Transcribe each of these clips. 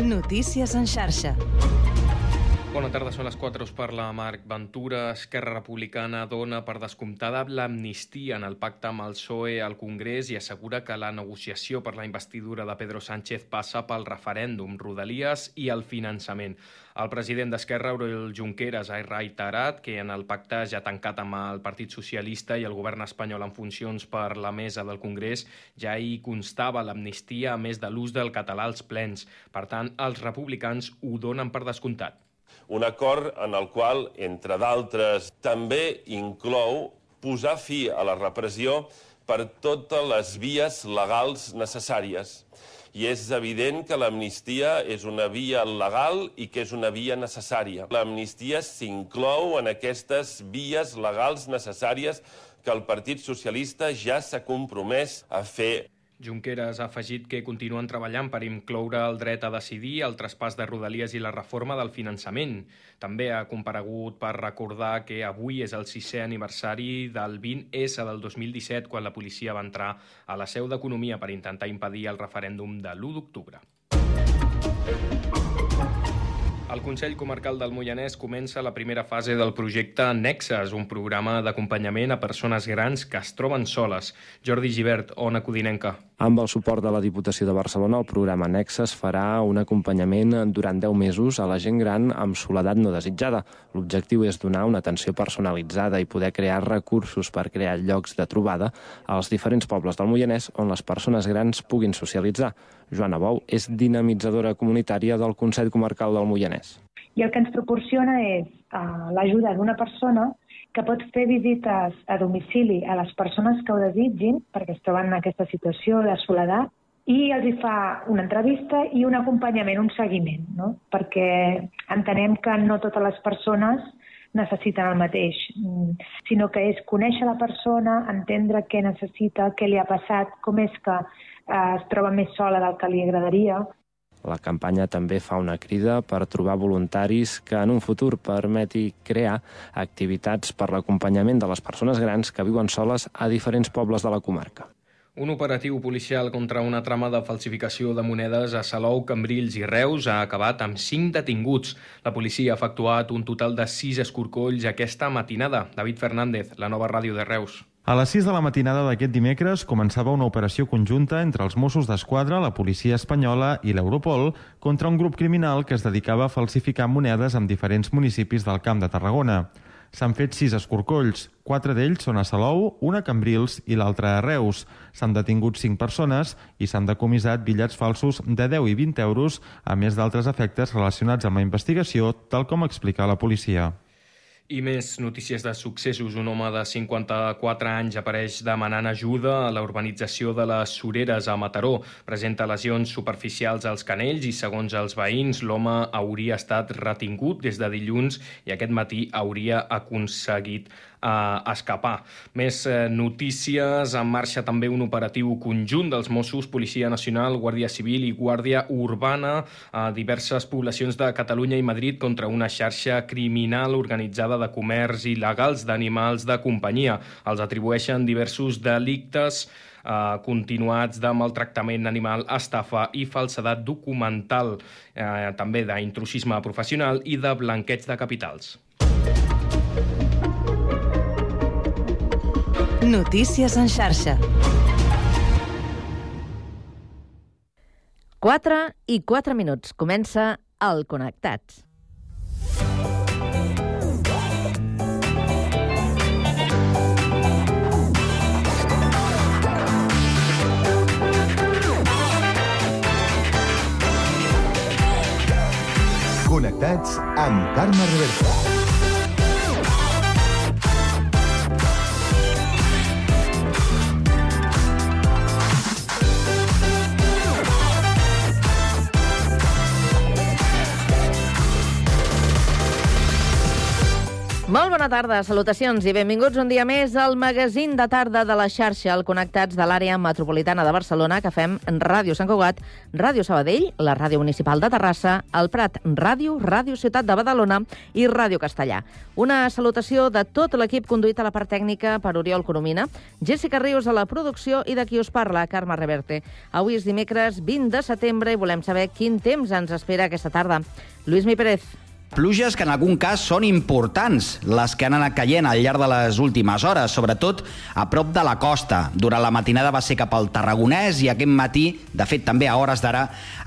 Notícies en xarxa. Bona tarda, són les 4, us parla Marc Ventura. Esquerra Republicana dona per descomptada l'amnistia en el pacte amb el PSOE al Congrés i assegura que la negociació per la investidura de Pedro Sánchez passa pel referèndum, Rodalies i el finançament. El president d'Esquerra, Oriol Junqueras, ha reiterat que en el pacte ja tancat amb el Partit Socialista i el govern espanyol en funcions per la mesa del Congrés ja hi constava l'amnistia a més de l'ús del català als plens. Per tant, els republicans ho donen per descomptat un acord en el qual, entre d'altres, també inclou posar fi a la repressió per totes les vies legals necessàries. I és evident que l'amnistia és una via legal i que és una via necessària. L'amnistia s'inclou en aquestes vies legals necessàries que el Partit Socialista ja s'ha compromès a fer. Junqueras ha afegit que continuen treballant per incloure el dret a decidir, el traspàs de Rodalies i la reforma del finançament. També ha comparegut per recordar que avui és el sisè aniversari del 20S del 2017, quan la policia va entrar a la seu d'Economia per intentar impedir el referèndum de l'1 d'octubre. El Consell Comarcal del Moianès comença la primera fase del projecte Nexes, un programa d'acompanyament a persones grans que es troben soles. Jordi Givert, Ona Codinenca. Amb el suport de la Diputació de Barcelona, el programa Nexes farà un acompanyament durant 10 mesos a la gent gran amb soledat no desitjada. L'objectiu és donar una atenció personalitzada i poder crear recursos per crear llocs de trobada als diferents pobles del Moianès on les persones grans puguin socialitzar. Joana Bou és dinamitzadora comunitària del Consell Comarcal del Moianès. I el que ens proporciona és uh, l'ajuda d'una persona que pot fer visites a domicili a les persones que ho desitgin, perquè es troben en aquesta situació de soledat, i els hi fa una entrevista i un acompanyament, un seguiment, no? perquè entenem que no totes les persones necessiten el mateix, sinó que és conèixer la persona, entendre què necessita, què li ha passat, com és que eh, es troba més sola del que li agradaria. La campanya també fa una crida per trobar voluntaris que en un futur permeti crear activitats per l'acompanyament de les persones grans que viuen soles a diferents pobles de la comarca. Un operatiu policial contra una trama de falsificació de monedes a Salou, Cambrils i Reus ha acabat amb cinc detinguts. La policia ha efectuat un total de sis escorcolls aquesta matinada. David Fernández, la nova ràdio de Reus. A les 6 de la matinada d'aquest dimecres començava una operació conjunta entre els Mossos d'Esquadra, la policia espanyola i l'Europol contra un grup criminal que es dedicava a falsificar monedes en diferents municipis del Camp de Tarragona. S'han fet sis escorcolls, quatre d'ells són a Salou, una a Cambrils i l'altra a Reus. S'han detingut cinc persones i s'han decomissat bitllets falsos de 10 i 20 euros, a més d'altres efectes relacionats amb la investigació, tal com explica la policia. I més notícies de successos. Un home de 54 anys apareix demanant ajuda a la urbanització de les Soreres a Mataró. Presenta lesions superficials als canells i, segons els veïns, l'home hauria estat retingut des de dilluns i aquest matí hauria aconseguit a escapar. Més eh, notícies, en marxa també un operatiu conjunt dels Mossos, Policia Nacional, Guàrdia Civil i Guàrdia Urbana a diverses poblacions de Catalunya i Madrid contra una xarxa criminal organitzada de comerç il·legals d'animals de companyia. Els atribueixen diversos delictes eh, continuats de maltractament animal, estafa i falsedat documental, eh, també d'intrusisme professional i de blanqueig de capitals. Notícies en xarxa. 4 i 4 minuts. Comença el Connectats. Connectats amb Carme Reversa. Molt bona tarda, salutacions i benvinguts un dia més al magazín de tarda de la xarxa, al Connectats de l'àrea metropolitana de Barcelona, que fem Ràdio Sant Cugat, Ràdio Sabadell, la Ràdio Municipal de Terrassa, el Prat Ràdio, Ràdio Ciutat de Badalona i Ràdio Castellà. Una salutació de tot l'equip conduït a la part tècnica per Oriol Coromina, Jessica Rius a la producció i de qui us parla, Carme Reverte. Avui és dimecres 20 de setembre i volem saber quin temps ens espera aquesta tarda. Lluís Mi Pérez. Pluges que en algun cas són importants, les que han anat caient al llarg de les últimes hores, sobretot a prop de la costa. Durant la matinada va ser cap al Tarragonès i aquest matí, de fet també a hores d'ara,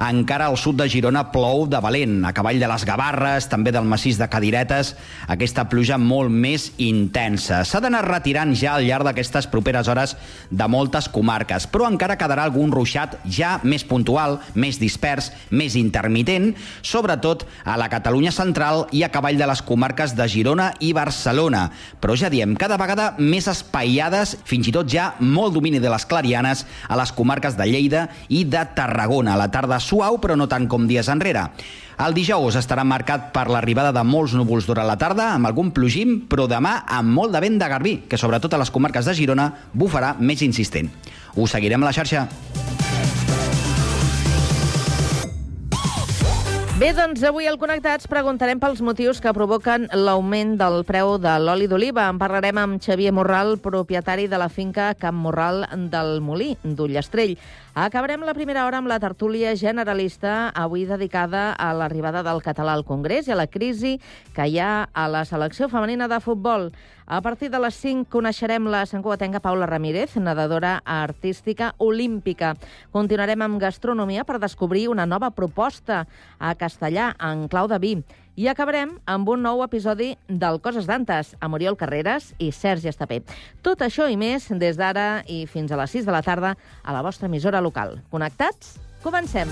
encara al sud de Girona plou de valent. A cavall de les Gavarres, també del massís de Cadiretes, aquesta pluja molt més intensa. S'ha d'anar retirant ja al llarg d'aquestes properes hores de moltes comarques, però encara quedarà algun ruixat ja més puntual, més dispers, més intermitent, sobretot a la Catalunya central central i a cavall de les comarques de Girona i Barcelona. Però ja diem, cada vegada més espaiades, fins i tot ja molt domini de les clarianes a les comarques de Lleida i de Tarragona. La tarda suau, però no tant com dies enrere. El dijous estarà marcat per l'arribada de molts núvols durant la tarda, amb algun plogim, però demà amb molt de vent de garbí, que sobretot a les comarques de Girona bufarà més insistent. Us seguirem a la xarxa. Bé, doncs avui al Connectats preguntarem pels motius que provoquen l'augment del preu de l'oli d'oliva. En parlarem amb Xavier Morral, propietari de la finca Camp Morral del Molí, d'Ullastrell. Acabarem la primera hora amb la tertúlia generalista, avui dedicada a l'arribada del català al Congrés i a la crisi que hi ha a la selecció femenina de futbol. A partir de les 5 coneixerem la santcugatenca Paula Ramírez, nedadora artística olímpica. Continuarem amb gastronomia per descobrir una nova proposta a Castellà, en clau de vi. I acabarem amb un nou episodi del Coses d'Antes, amb Oriol Carreras i Sergi Estapé. Tot això i més des d'ara i fins a les 6 de la tarda a la vostra emissora local. Connectats? Comencem!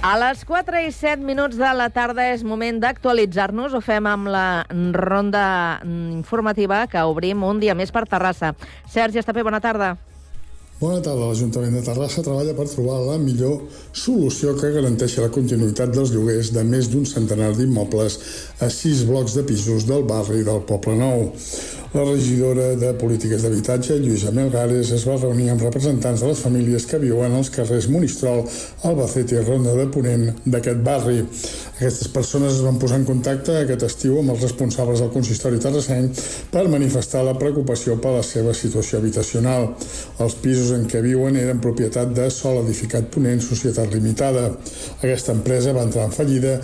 A les 4 i 7 minuts de la tarda és moment d'actualitzar-nos. Ho fem amb la ronda informativa que obrim un dia més per Terrassa. Sergi Estapé, bona tarda. Bona tarda. L'Ajuntament de Terrassa treballa per trobar la millor solució que garanteixi la continuïtat dels lloguers de més d'un centenar d'immobles a sis blocs de pisos del barri del Poble Nou. La regidora de Polítiques d'Habitatge, Lluïsa Melgares, es va reunir amb representants de les famílies que viuen als carrers Monistrol, Albacete i Ronda de Ponent d'aquest barri. Aquestes persones es van posar en contacte aquest estiu amb els responsables del consistori terrassenc per manifestar la preocupació per la seva situació habitacional. Els pisos en què viuen eren propietat de Sol Edificat Ponent Societat Limitada. Aquesta empresa va entrar en fallida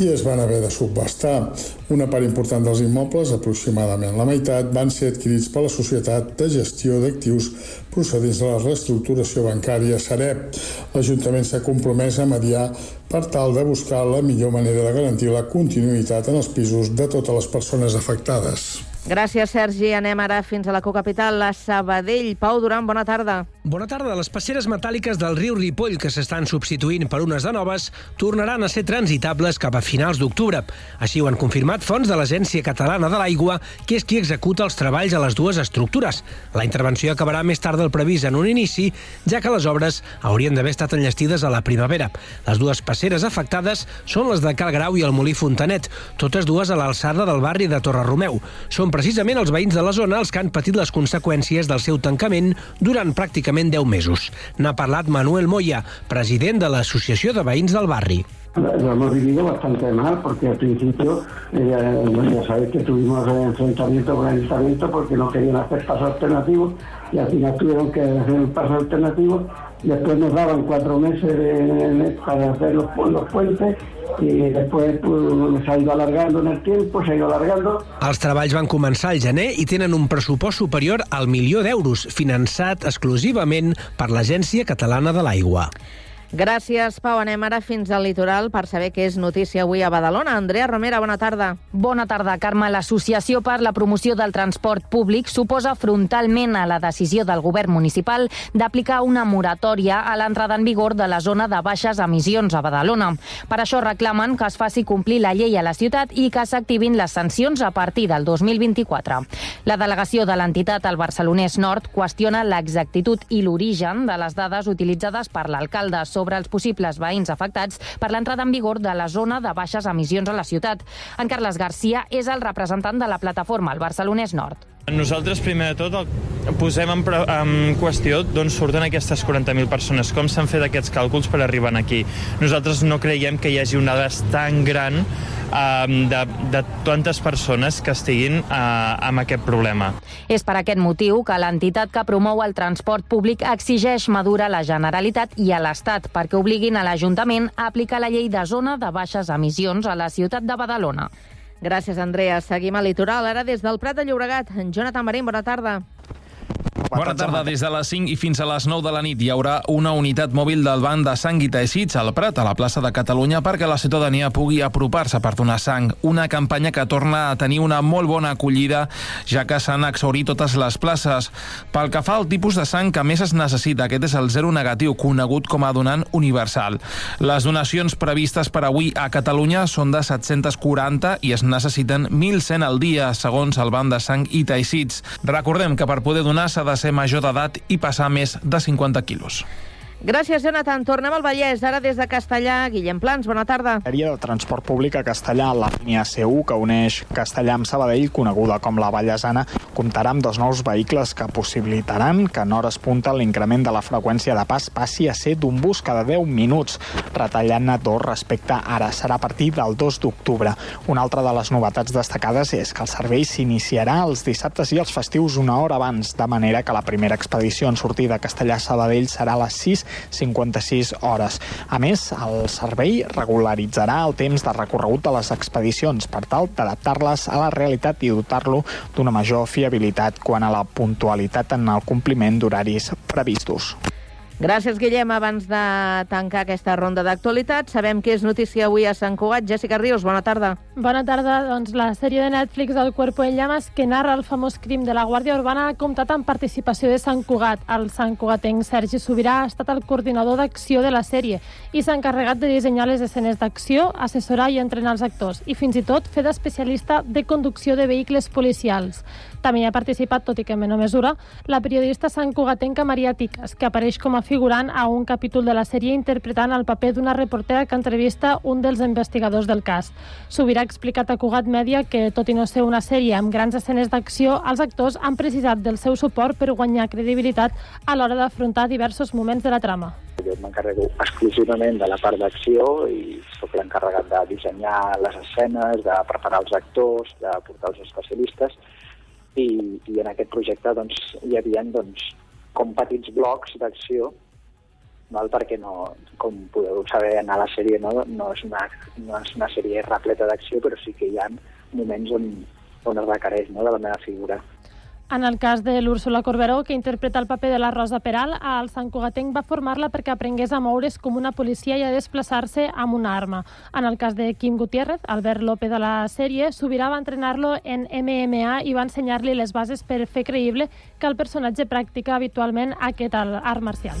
i es van haver de subbastar. Una part important dels immobles, aproximadament la meitat, van ser adquirits per la Societat de Gestió d'Actius procedents de la reestructuració bancària Sareb. L'Ajuntament s'ha compromès a mediar per tal de buscar la millor manera de garantir la continuïtat en els pisos de totes les persones afectades. Gràcies, Sergi. Anem ara fins a la cocapital, la Sabadell. Pau Duran, bona tarda. Bona tarda. Les passeres metàl·liques del riu Ripoll, que s'estan substituint per unes de noves, tornaran a ser transitables cap a finals d'octubre. Així ho han confirmat fons de l'Agència Catalana de l'Aigua, que és qui executa els treballs a les dues estructures. La intervenció acabarà més tard del previst en un inici, ja que les obres haurien d'haver estat enllestides a la primavera. Les dues passeres afectades són les de Cal Grau i el Molí Fontanet, totes dues a l'alçada del barri de Torre Romeu. Són precisament els veïns de la zona els que han patit les conseqüències del seu tancament durant pràcticament 10 mesos. N'ha parlat Manuel Moya, president de l'Associació de Veïns del Barri. Lo hemos vivido bastante mal porque al principio eh, bueno, ya sabéis que tuvimos enfrentamiento con el ayuntamiento porque no querían hacer paso alternativo y al final tuvieron que hacer un paso alternativo. Después nos daban cuatro meses de, para hacer los, los puentes i després pues, s'ha ido alargando en el tiempo, s'ha ido alargando. Els treballs van començar al gener i tenen un pressupost superior al milió d'euros, finançat exclusivament per l'Agència Catalana de l'Aigua. Gràcies, Pau. Anem ara fins al litoral per saber què és notícia avui a Badalona. Andrea Romera, bona tarda. Bona tarda, Carme. L'Associació per la Promoció del Transport Públic suposa frontalment a la decisió del govern municipal d'aplicar una moratòria a l'entrada en vigor de la zona de baixes emissions a Badalona. Per això reclamen que es faci complir la llei a la ciutat i que s'activin les sancions a partir del 2024. La delegació de l'entitat al Barcelonès Nord qüestiona l'exactitud i l'origen de les dades utilitzades per l'alcalde sobre sobre els possibles veïns afectats per l'entrada en vigor de la zona de baixes emissions a la ciutat. En Carles Garcia és el representant de la plataforma, el Barcelonès Nord. Nosaltres, primer de tot, posem en, en qüestió d'on surten aquestes 40.000 persones, com s'han fet aquests càlculs per arribar aquí. Nosaltres no creiem que hi hagi una dada tan gran um, de, de tantes persones que estiguin uh, amb aquest problema. És per aquest motiu que l'entitat que promou el transport públic exigeix madura a la Generalitat i a l'Estat perquè obliguin a l'Ajuntament a aplicar la llei de zona de baixes emissions a la ciutat de Badalona. Gràcies, Andrea. Seguim al litoral. Ara des del Prat de Llobregat. Jonathan Marín, bona tarda. Bona tarda. Des de les 5 i fins a les 9 de la nit hi haurà una unitat mòbil del banc de sang i teixits al Prat, a la plaça de Catalunya, perquè la ciutadania pugui apropar-se per donar sang. Una campanya que torna a tenir una molt bona acollida, ja que s'han exhaurit totes les places. Pel que fa al tipus de sang que més es necessita, aquest és el zero negatiu, conegut com a donant universal. Les donacions previstes per avui a Catalunya són de 740 i es necessiten 1.100 al dia, segons el banc de sang i teixits. Recordem que per poder donar s'ha de ser major d'edat i passar més de 50 quilos. Gràcies, Jonathan. Tornem al Vallès. Ara des de Castellà. Guillem Plans, bona tarda. Àrea de transport públic a Castellà, la línia C1 que uneix Castellà amb Sabadell, coneguda com la Vallesana, comptarà amb dos nous vehicles que possibilitaran que en hores punta l'increment de la freqüència de pas passi a ser d'un bus cada 10 minuts, retallant-ne dos respecte ara. Serà a partir del 2 d'octubre. Una altra de les novetats destacades és que el servei s'iniciarà els dissabtes i els festius una hora abans, de manera que la primera expedició en sortir de Castellà-Sabadell serà a les 6 56 hores. A més, el servei regularitzarà el temps de recorregut de les expedicions per tal d'adaptar-les a la realitat i dotar-lo d'una major fiabilitat quan a la puntualitat en el compliment d'horaris previstos. Gràcies, Guillem. Abans de tancar aquesta ronda d'actualitat, sabem que és notícia avui a Sant Cugat. Jessica Rius, bona tarda. Bona tarda. Doncs la sèrie de Netflix del Cuerpo en Llamas, que narra el famós crim de la Guàrdia Urbana, ha comptat amb participació de Sant Cugat. El Sant Cugatenc Sergi Sobirà ha estat el coordinador d'acció de la sèrie i s'ha encarregat de dissenyar les escenes d'acció, assessorar i entrenar els actors i fins i tot fer d'especialista de conducció de vehicles policials. També hi ha participat, tot i que en menor mesura, la periodista santcugatenca Maria Ticas, que apareix com a figurant a un capítol de la sèrie interpretant el paper d'una reportera que entrevista un dels investigadors del cas. Sobirà ha explicat a Cugat Mèdia que, tot i no ser una sèrie amb grans escenes d'acció, els actors han precisat del seu suport per guanyar credibilitat a l'hora d'afrontar diversos moments de la trama. Jo m'encarrego exclusivament de la part d'acció i sóc l'encarregat de dissenyar les escenes, de preparar els actors, de portar els especialistes i, i en aquest projecte doncs, hi havia doncs, com petits blocs d'acció val? perquè no, com podeu saber a la sèrie no, no, és una, no és una sèrie repleta d'acció però sí que hi ha moments on, on es requereix no, de la meva figura. En el cas de l'Úrsula Corberó, que interpreta el paper de la Rosa Peral, el Sant Cugatenc va formar-la perquè aprengués a moure's com una policia i a desplaçar-se amb una arma. En el cas de Kim Gutiérrez, Albert López de la sèrie, Sobirà va entrenar-lo en MMA i va ensenyar-li les bases per fer creïble que el personatge practica habitualment aquest art marcial.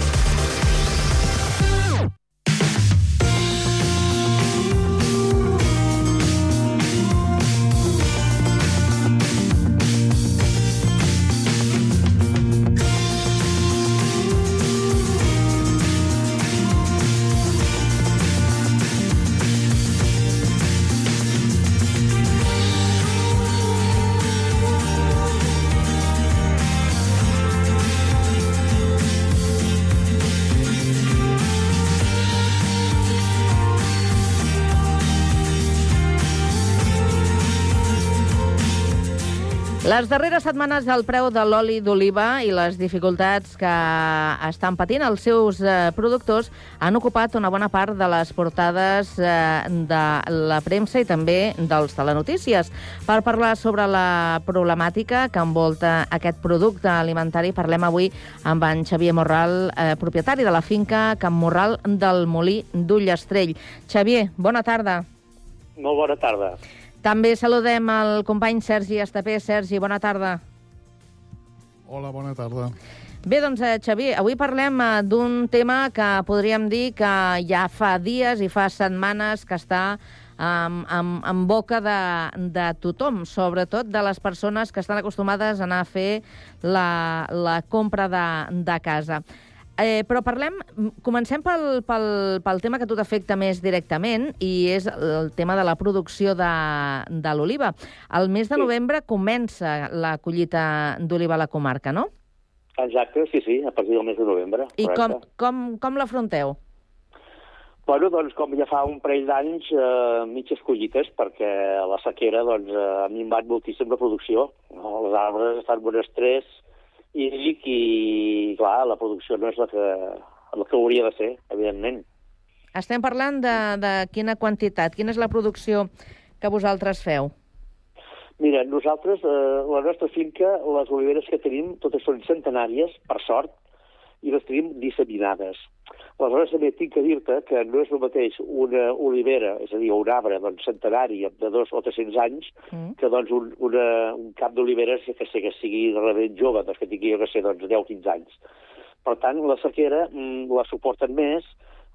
Les darreres setmanes el preu de l'oli d'oliva i les dificultats que estan patint els seus eh, productors han ocupat una bona part de les portades eh, de la premsa i també dels telenotícies. Per parlar sobre la problemàtica que envolta aquest producte alimentari, parlem avui amb en Xavier Morral, eh, propietari de la finca Can Morral del Molí d'Ullastrell. Xavier, bona tarda. Molt bona tarda. També saludem el company Sergi Estapé. Sergi, bona tarda. Hola, bona tarda. Bé, doncs, eh, Xavier, avui parlem eh, d'un tema que podríem dir que ja fa dies i fa setmanes que està en, en, en boca de, de tothom, sobretot de les persones que estan acostumades a anar a fer la, la compra de, de casa. Eh, però parlem, comencem pel, pel, pel tema que a tu t'afecta més directament i és el tema de la producció de, de l'oliva. El mes de novembre comença la collita d'oliva a la comarca, no? Exacte, sí, sí, a partir del mes de novembre. I com, com, com l'afronteu? Bueno, doncs com ja fa un parell d'anys, eh, mitges collites, perquè la sequera doncs, eh, ha minvat moltíssim la producció. No? Els arbres estan en un estrès, hídric i, clar, la producció no és la que, la que hauria de ser, evidentment. Estem parlant de, de quina quantitat, quina és la producció que vosaltres feu? Mira, nosaltres, eh, la nostra finca, les oliveres que tenim, totes són centenàries, per sort, i les tenim disseminades. Aleshores, també tinc que dir-te que no és el mateix una olivera, és a dir, un arbre doncs, centenari de dos o 300 anys, mm. que doncs, un, una, un cap d'oliveres que, sé, que sigui realment jove, doncs, que tingui, jo que sé, doncs, 10 o 15 anys. Per tant, la sequera mm, la suporten més,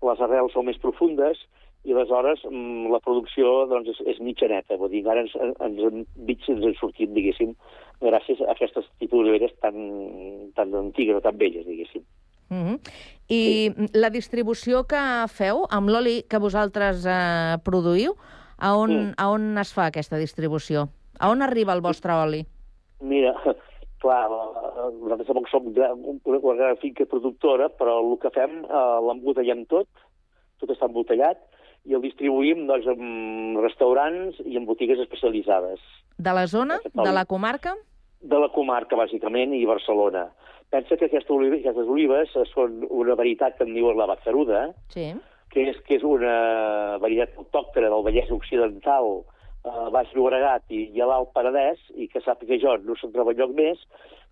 les arrels són més profundes, i aleshores mm, la producció doncs, és, és mitjaneta, vull dir, ara ens, ens, ens, ens en sortit, diguéssim, gràcies a aquestes tipus d'oliveres tan, tan antigues o tan velles, diguéssim. Mm -hmm. I sí. la distribució que feu amb l'oli que vosaltres eh, produïu, a on, mm. a on es fa aquesta distribució? A on arriba el vostre oli? Mira, clar, nosaltres tampoc som una, una gran finca productora, però el que fem eh, l'embotellem tot, tot està embotellat, i el distribuïm doncs, en restaurants i en botigues especialitzades. De la zona? De la comarca? De la comarca, bàsicament, i Barcelona. Pensa que aquesta oliva, aquestes olives són una varietat que en diuen la Bazzaruda, sí. que, és, que és una varietat autòctona del Vallès Occidental, a Baix Llobregat i, i a l'Alt Penedès, i que sàpiga jo no se'n troba lloc més,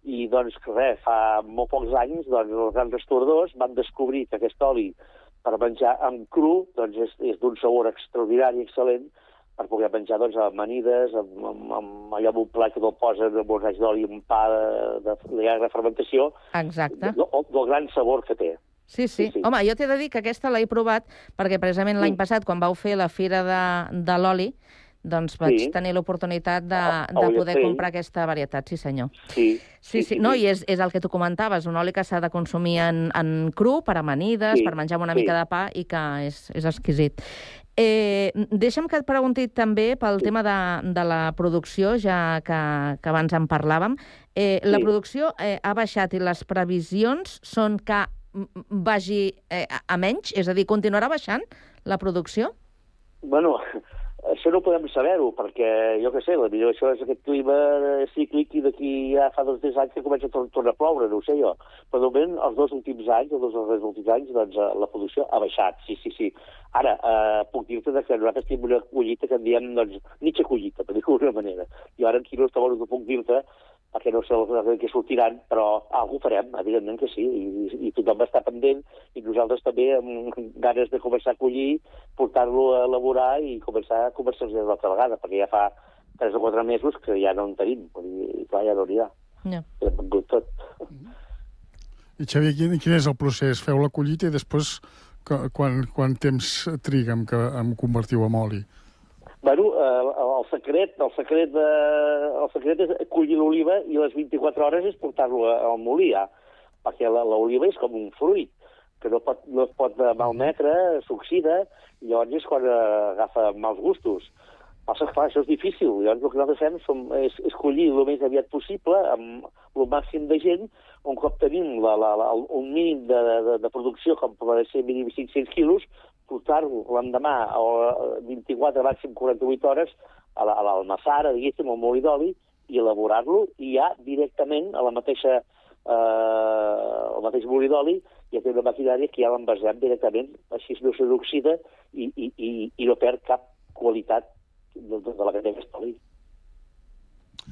i doncs res, fa molt pocs anys doncs, els grans restauradors van descobrir que aquest oli per menjar amb cru doncs és, és d'un sabor extraordinari, excel·lent, per poder menjar doncs, amanides, amb, amb, amb allò amb un plat que te'l posen amb un raig d'oli, un pa de, de, de llarga fermentació. Exacte. Del, del gran sabor que té. Sí, sí. sí, sí. Home, jo t'he de dir que aquesta l'he provat perquè precisament l'any passat, quan vau fer la fira de, de l'oli, doncs vaig sí. tenir l'oportunitat de, de poder comprar aquesta varietat, sí senyor. Sí, sí, sí, sí, no, i és, és el que tu comentaves, un oli que s'ha de consumir en, en cru, per amanides, sí. per menjar amb una sí. mica de pa, i que és, és exquisit. Eh, deixa'm que et pregunti també pel tema de, de la producció, ja que, que abans en parlàvem. Eh, sí. La producció eh, ha baixat i les previsions són que vagi eh, a menys? És a dir, continuarà baixant la producció? Bueno, això no podem saber-ho, perquè, jo què sé, millor això és aquest clima cíclic i d'aquí ja fa dos o tres anys que comença a tor tornar a ploure, no ho sé jo. Però de moment, els dos últims anys, els dos últims anys, doncs eh, la producció ha baixat, sí, sí, sí. Ara, eh, puc dir-te que nosaltres tenim una collita que en diem, doncs, mitja collita, per dir-ho d'alguna manera. I ara en quilos tampoc no puc dir-te perquè no sé el que sortiran, però alguna farem, evidentment que sí, i, i tothom va estar pendent, i nosaltres també amb ganes de començar a collir, portar-lo a elaborar i començar a comercialitzar l'altra vegada, perquè ja fa 3 o 4 mesos que ja no en tenim, i clar, ja no n'hi ha. Ja. Hem vengut tot. I Xavier, quin, quin és el procés? Feu la collita i després quan, quan temps triga en, que, en convertiu en oli? Bueno, eh, el secret, el secret, de, el secret és collir l'oliva i les 24 hores és portar-lo al molí, ja, perquè l'oliva és com un fruit, que no, pot, no es pot malmetre, s'oxida, i llavors és quan eh, agafa mals gustos. Passa, clar, això és difícil. Llavors el que nosaltres fem som, és, és collir el més aviat possible amb el màxim de gent, un cop tenim la, la, la, un mínim de, de, de producció, com pot ser mínim 500 quilos, portar-lo l'endemà o 24, màxim 48 hores, a l'almassara, diguéssim, al molí d'oli, i elaborar-lo i ja directament a la mateixa eh, el mateix molí d'oli ja té una maquinària que ja l'envasem directament, així no se l'oxida i, i, i, i no perd cap qualitat de, de, de la que té aquest oli.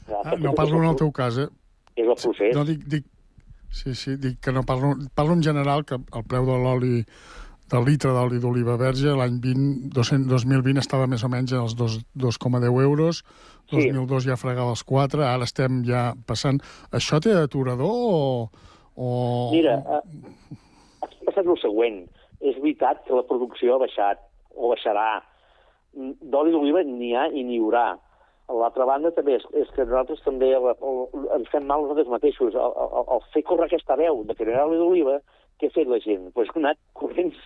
Ah, no parlo en el teu cas, eh? És el procés. No, dic, dic, sí, sí, dic que no parlo, parlo en general que el preu de l'oli del litre d'oli d'oliva verge l'any 2020 estava més o menys als 2,10 euros, 2002 ja fregava els 4, ara estem ja passant... Això té aturador o... o... Mira, eh, ha passat el següent. És veritat que la producció ha baixat, o baixarà. D'oli d'oliva n'hi ha i n'hi haurà. A l'altra banda també és, és que nosaltres també el, el, ens fem mal nosaltres mateixos. El, el, el fer córrer aquesta veu de ha oli d'oliva, què ha fet la gent? Pues ha anat corrents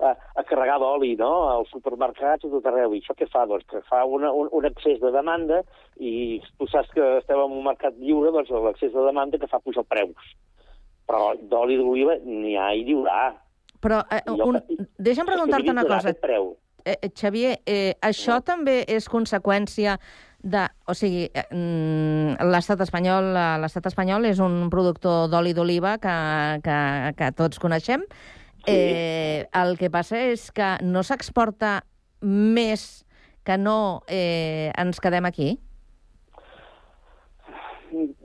a, a carregar d'oli no? als supermercats i tot arreu. I això què fa? Doncs que fa una, un, un excés de demanda i tu saps que estem en un mercat lliure, doncs l'excés de demanda que fa pujar preus. Però d'oli d'oliva n'hi ha i n'hi haurà. Però eh, un... deixa'm preguntar-te una cosa. Preu. Eh, Xavier, eh, això no. també és conseqüència de, o sigui, mm, l'estat espanyol, l'estat espanyol és un productor d'oli d'oliva que, que, que tots coneixem. Sí. Eh, el que passa és que no s'exporta més que no eh, ens quedem aquí?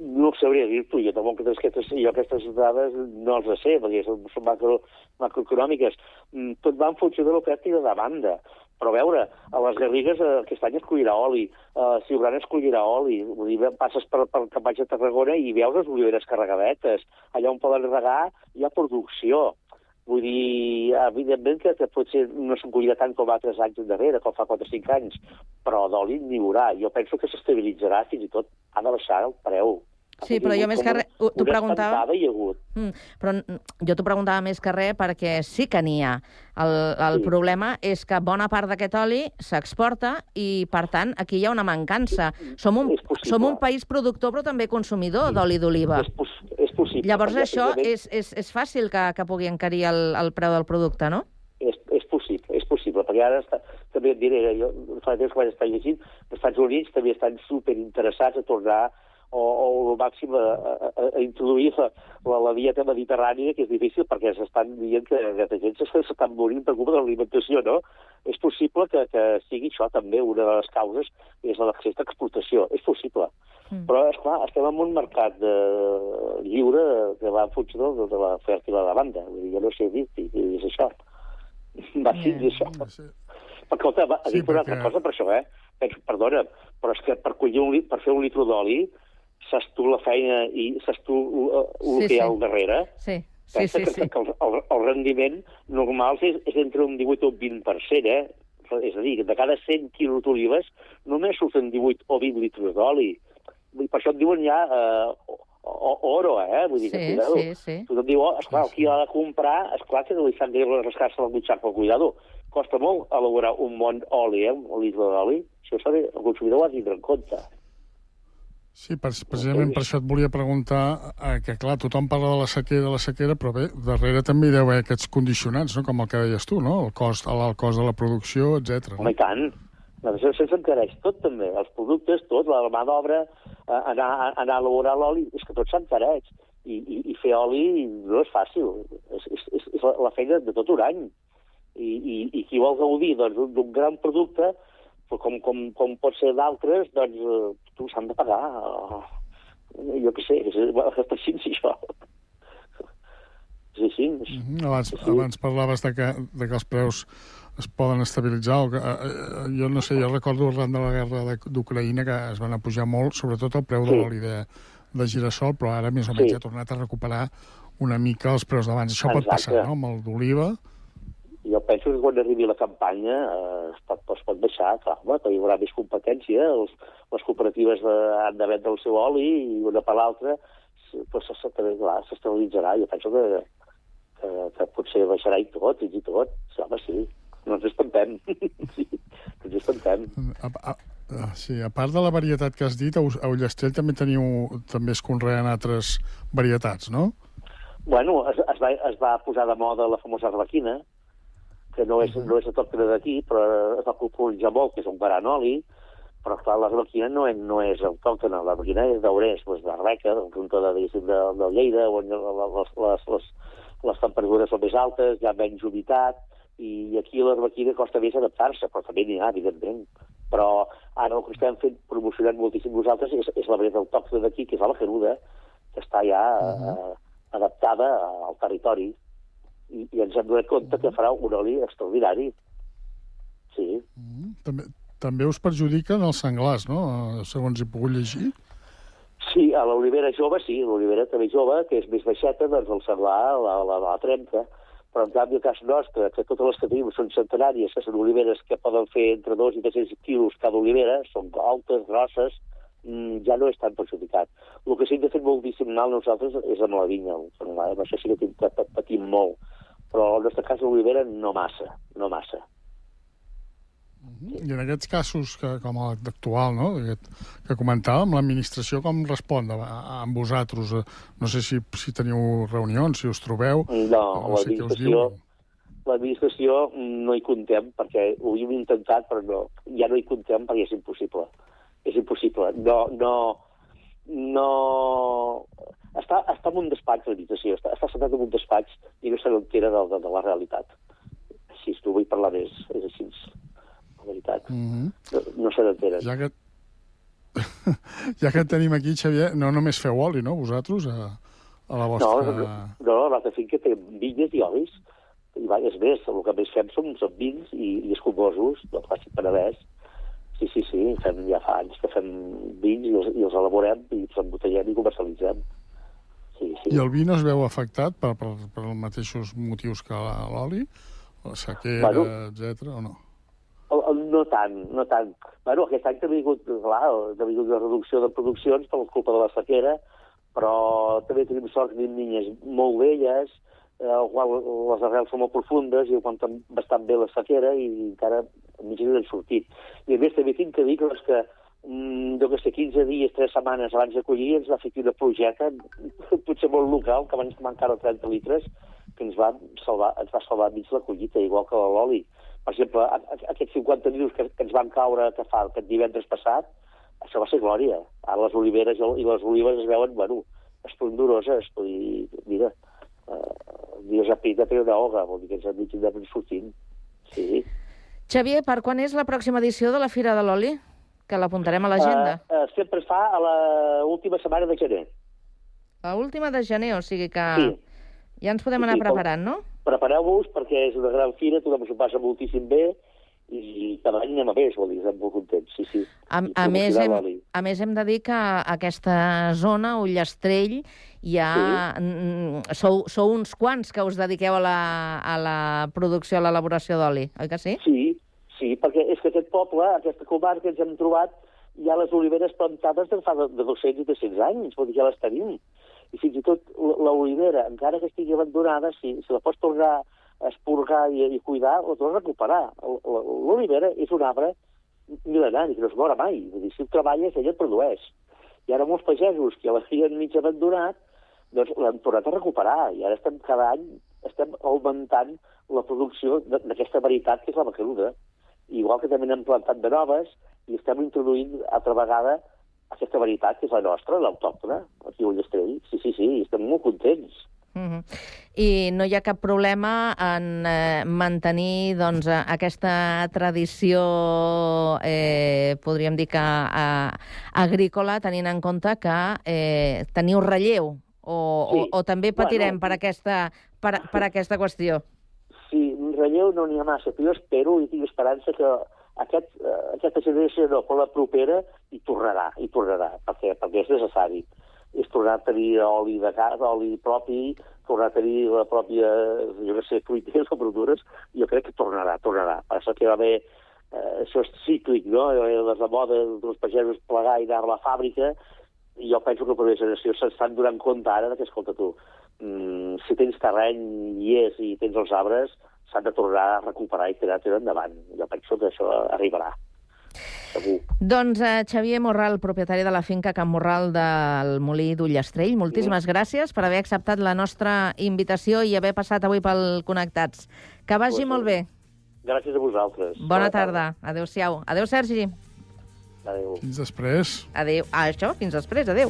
no sabria dir-t'ho, jo tampoc aquestes, jo aquestes dades no els sé, perquè són, són macro, macroeconòmiques. Mm, tot va en funció de l'oferta i de demanda. Però a veure, a les Garrigues eh, aquest any es collirà oli, a Siurana es collirà oli, vull dir, passes per, per cap de Tarragona i veus les oliveres carregadetes. Allà on poden regar hi ha producció. Vull dir, evidentment que, que potser no se'n collirà tant com altres anys darrere, com fa 4 o 5 anys, però d'oli n'hi haurà. Jo penso que s'estabilitzarà, fins i tot ha de baixar el preu. Sí, però jo més que res t'ho preguntava... Hi ha hagut. Mm, però jo t'ho preguntava més que res perquè sí que n'hi ha. El, el sí. problema és que bona part d'aquest oli s'exporta i, per tant, aquí hi ha una mancança. Som un, som un país productor però també consumidor d'oli d'oliva. És, poss és possible. Llavors això és, és, és fàcil que, que pugui encarir el, el preu del producte, no? És, és possible, és possible, perquè ara està, també et diré, jo fa temps que vaig estar llegint, els Estats Units també estan superinteressats a tornar o, o el màxim a, a, a introduir la, la, la dieta mediterrània, que és difícil perquè s'estan dient que aquesta gent s'estan morint per culpa de l'alimentació, no? És possible que, que sigui això també una de les causes, és l'accés d'exportació. És possible. Mm. Però, esclar, estem en un mercat de, lliure que va en funció de, de l'oferta i la demanda. Vull dir, jo no sé dir què és això. Va ser yeah. això. No sé. Perquè, escolta, va, sí, perquè... una altra cosa per això, eh? Penso, perdona, però és que per, collir un, per fer un litro d'oli saps tu la feina i saps tu el, el sí, que hi ha al darrere? Sí. Sí, sí, que, sí. que el, el, el rendiment normal és, és entre un 18 o un 20%, eh? És a dir, de cada 100 quilos d'olives només surten 18 o 20 litres d'oli. Per això et diuen ja eh, oro, eh? Vull dir, sí, que cuidado. Sí, sí. Tothom diu, oh, esclar, qui l'ha de comprar, esclar que no li s'han de rascar-se la butxaca, però cuidado. Costa molt elaborar un bon oli, eh? Un litre d'oli. Això s'ha de, el consumidor ho ha de tindre en compte. Sí, precisament per això et volia preguntar eh, que, clar, tothom parla de la sequera, de la sequera, però bé, darrere també hi deu haver aquests condicionants, no?, com el que deies tu, no?, el cost, el cost de la producció, etc. Home, i tant. Això s'encareix tot, també. Els productes, tot, la mà d'obra, eh, anar, anar a elaborar l'oli, és que tot s'encareix. I, i, I fer oli no és fàcil. És, és, és, la, la feina de tot un any. I, i, i qui vol gaudir doncs, d'un doncs, gran producte, com, com, com pot ser d'altres, doncs eh, tu s'han de pagar. Jo què sé, és, és així, això. És així. Mm -hmm. abans, sí. abans parlaves de que, de que els preus es poden estabilitzar. O que, eh, eh, jo no sé, jo recordo arran de la guerra d'Ucraïna que es van a pujar molt, sobretot el preu sí. de l'oli de, de girassol, però ara més o menys sí. ha tornat a recuperar una mica els preus d'abans. Això Exacte. pot passar, no?, amb el d'oliva jo penso que quan arribi la campanya eh, es, pot, es pot baixar, clar, home, que hi haurà més competència, els, les cooperatives de, han de vendre el seu oli i una per l'altra pues, s'estabilitzarà. Jo penso que, que, que potser baixarà i tot, fins i tot. Sí, home, sí, no ens espantem. sí, ens espantem. A, a, a, sí, a part de la varietat que has dit, a, a Ullastrell també teniu, també es conreen altres varietats, no? Bueno, es, es, va, es va posar de moda la famosa arbequina, que no és, no és autòctona d'aquí, però es va popularitzar molt, que és un gran oli, però clar, l'arlequina no, és, no és autòctona, l'arlequina és d'Aurès, doncs de Reca, del cantó de, de, de Lleida, on les, les, les, les temperatures són més altes, hi ha menys humitat, i aquí l'arlequina costa més adaptar-se, però també n'hi ha, evidentment. Però ara el que estem fent, promocionant moltíssim nosaltres, és, és la varietat autòctona d'aquí, que és la caruda, que està ja uh -huh. eh, adaptada al territori, i, i ens hem donat compte que farà un oli extraordinari. Sí. Mm, també, també us perjudiquen els senglars, no?, eh, segons he pogut llegir. Sí, a l'olivera jove sí, l'olivera també jove, que és més baixeta, doncs el senglar la, la, la trenca, però en canvi el cas nostre, que totes les que tenim són centenàries, que són oliveres que poden fer entre 2 i 300 quilos cada olivera, són altes, grosses, mm, ja no és tan perjudicat. El que sí que hem fet moltíssim mal nosaltres és amb la vinya, amb això sí que patim molt, però en el cas l'olivera no massa, no massa. I en aquests casos, que, com l'actual, no? Aquest, que comentàvem, l'administració com respon a, a, amb vosaltres? No sé si, si teniu reunions, si us trobeu... No, no l'administració... L'administració no hi contem, perquè ho hem intentat, però no, ja no hi contem perquè és impossible. És impossible. No, no, no... Està, està en un despatx, l'administració, està, està sentat en un despatx i no se n'entera de, de, de la realitat. Així, tu vull parlar més, és així la veritat. Mm -hmm. No, no n'enteren. Ja que... ja que tenim aquí, Xavier, no només feu oli, no, vosaltres, a, a la vostra... No, no, no la nostra finca té vinyes i olis, i és més, el que més fem són, són vins i, i escumosos, del clàssic penedès. Sí, sí, sí, fem, ja fa anys que fem vins i els, i els elaborem i els embotellem i comercialitzem. Sí, sí. I el vi no es veu afectat per, per, per els mateixos motius que l'oli? La sequera, bueno, etc o no? No tant, no tant. Bueno, aquest any ha hagut, clar, ha hagut una reducció de produccions per culpa de la sequera, però també tenim sort que tenim vinyes molt velles, el qual les arrels són molt profundes i aguanten bastant bé la sequera i encara mig han sortit. I a més també tinc que dir que les que mm, jo que sé, 15 dies, 3 setmanes abans de collir, ens va fer una projecta, potser molt local, que abans encara 30 litres, que ens va salvar, ens va salvar mig la collita, igual que l'oli per exemple, aquests 50 nius que, que ens van caure que fa aquest divendres passat, això va ser glòria. Ara les oliveres i les olives es veuen, bueno, esplendoroses. Vull dir, mira, uh, Dios apita però una hoga, vol dir que ens han dit sortint. Sí. Xavier, per quan és la pròxima edició de la Fira de l'Oli? Que l'apuntarem a l'agenda. Uh, uh, sempre es fa a l'última setmana de gener. A última de gener, o sigui que... Sí. Ja ens podem anar sí, preparant, no? Prepareu-vos perquè és una gran fira, tothom s'ho passa moltíssim bé i cada any anem a més, vol dir, estem molt contents, sí, sí. A, a, més, hem, a més, hem de dir que aquesta zona, Ullastrell, ja sí. sou, sou uns quants que us dediqueu a la, a la producció, a l'elaboració d'oli, oi que sí? Sí, sí, perquè és que aquest poble, aquesta comarca, ens hem trobat ja les oliveres plantades de fa de 200 i 300 anys, vol dir, ja les tenim i fins i tot l'olivera, encara que estigui abandonada, si, si la pots tornar a esporgar i, i cuidar, la tornes a recuperar. L'olivera és un arbre mil·lenari, que no es mora mai. Vull dir, si ho treballes, ella et produeix. I ara molts pagesos que l'havien mig abandonat, doncs l'han tornat a recuperar. I ara estem cada any estem augmentant la producció d'aquesta varietat que és la macaruda. Igual que també n'hem plantat de noves i estem introduint altra vegada aquesta varietat que és la nostra, l'autòctona, aquí a Ullastrell. Sí, sí, sí, estem molt contents. Mm -hmm. I no hi ha cap problema en eh, mantenir doncs, aquesta tradició, eh, podríem dir que eh, agrícola, tenint en compte que eh, teniu relleu, o, sí. o, o també patirem bueno, per, aquesta, per, per aquesta qüestió? Sí, relleu no n'hi ha massa, però jo espero i tinc esperança que aquest, eh, aquesta generació no, però la propera hi tornarà, hi tornarà, perquè, perquè és necessari. És tornar a tenir oli de casa, oli propi, tornar a tenir la pròpia, jo no sé, fruiters o verdures, jo crec que tornarà, tornarà. Passa que va haver, eh, això és cíclic, no? Les de moda dels pagesos plegar i anar a la fàbrica, i jo penso que la propera generació s'estan donant compte ara que, escolta tu, mm, si tens terreny i és i tens els arbres, s'han de tornar a recuperar i tirar, tirar endavant. Jo penso que això arribarà. Segur. Doncs eh, Xavier Morral, propietari de la finca Can Morral del Molí d'Ullastrell, moltíssimes sí. gràcies per haver acceptat la nostra invitació i haver passat avui pel Connectats. Que vagi pues, molt bé. Gràcies a vosaltres. Bona, Bona tarda. tarda. Adéu-siau. Adéu, Sergi. Adéu. Fins després. Adéu. Ah, això, fins després, adéu.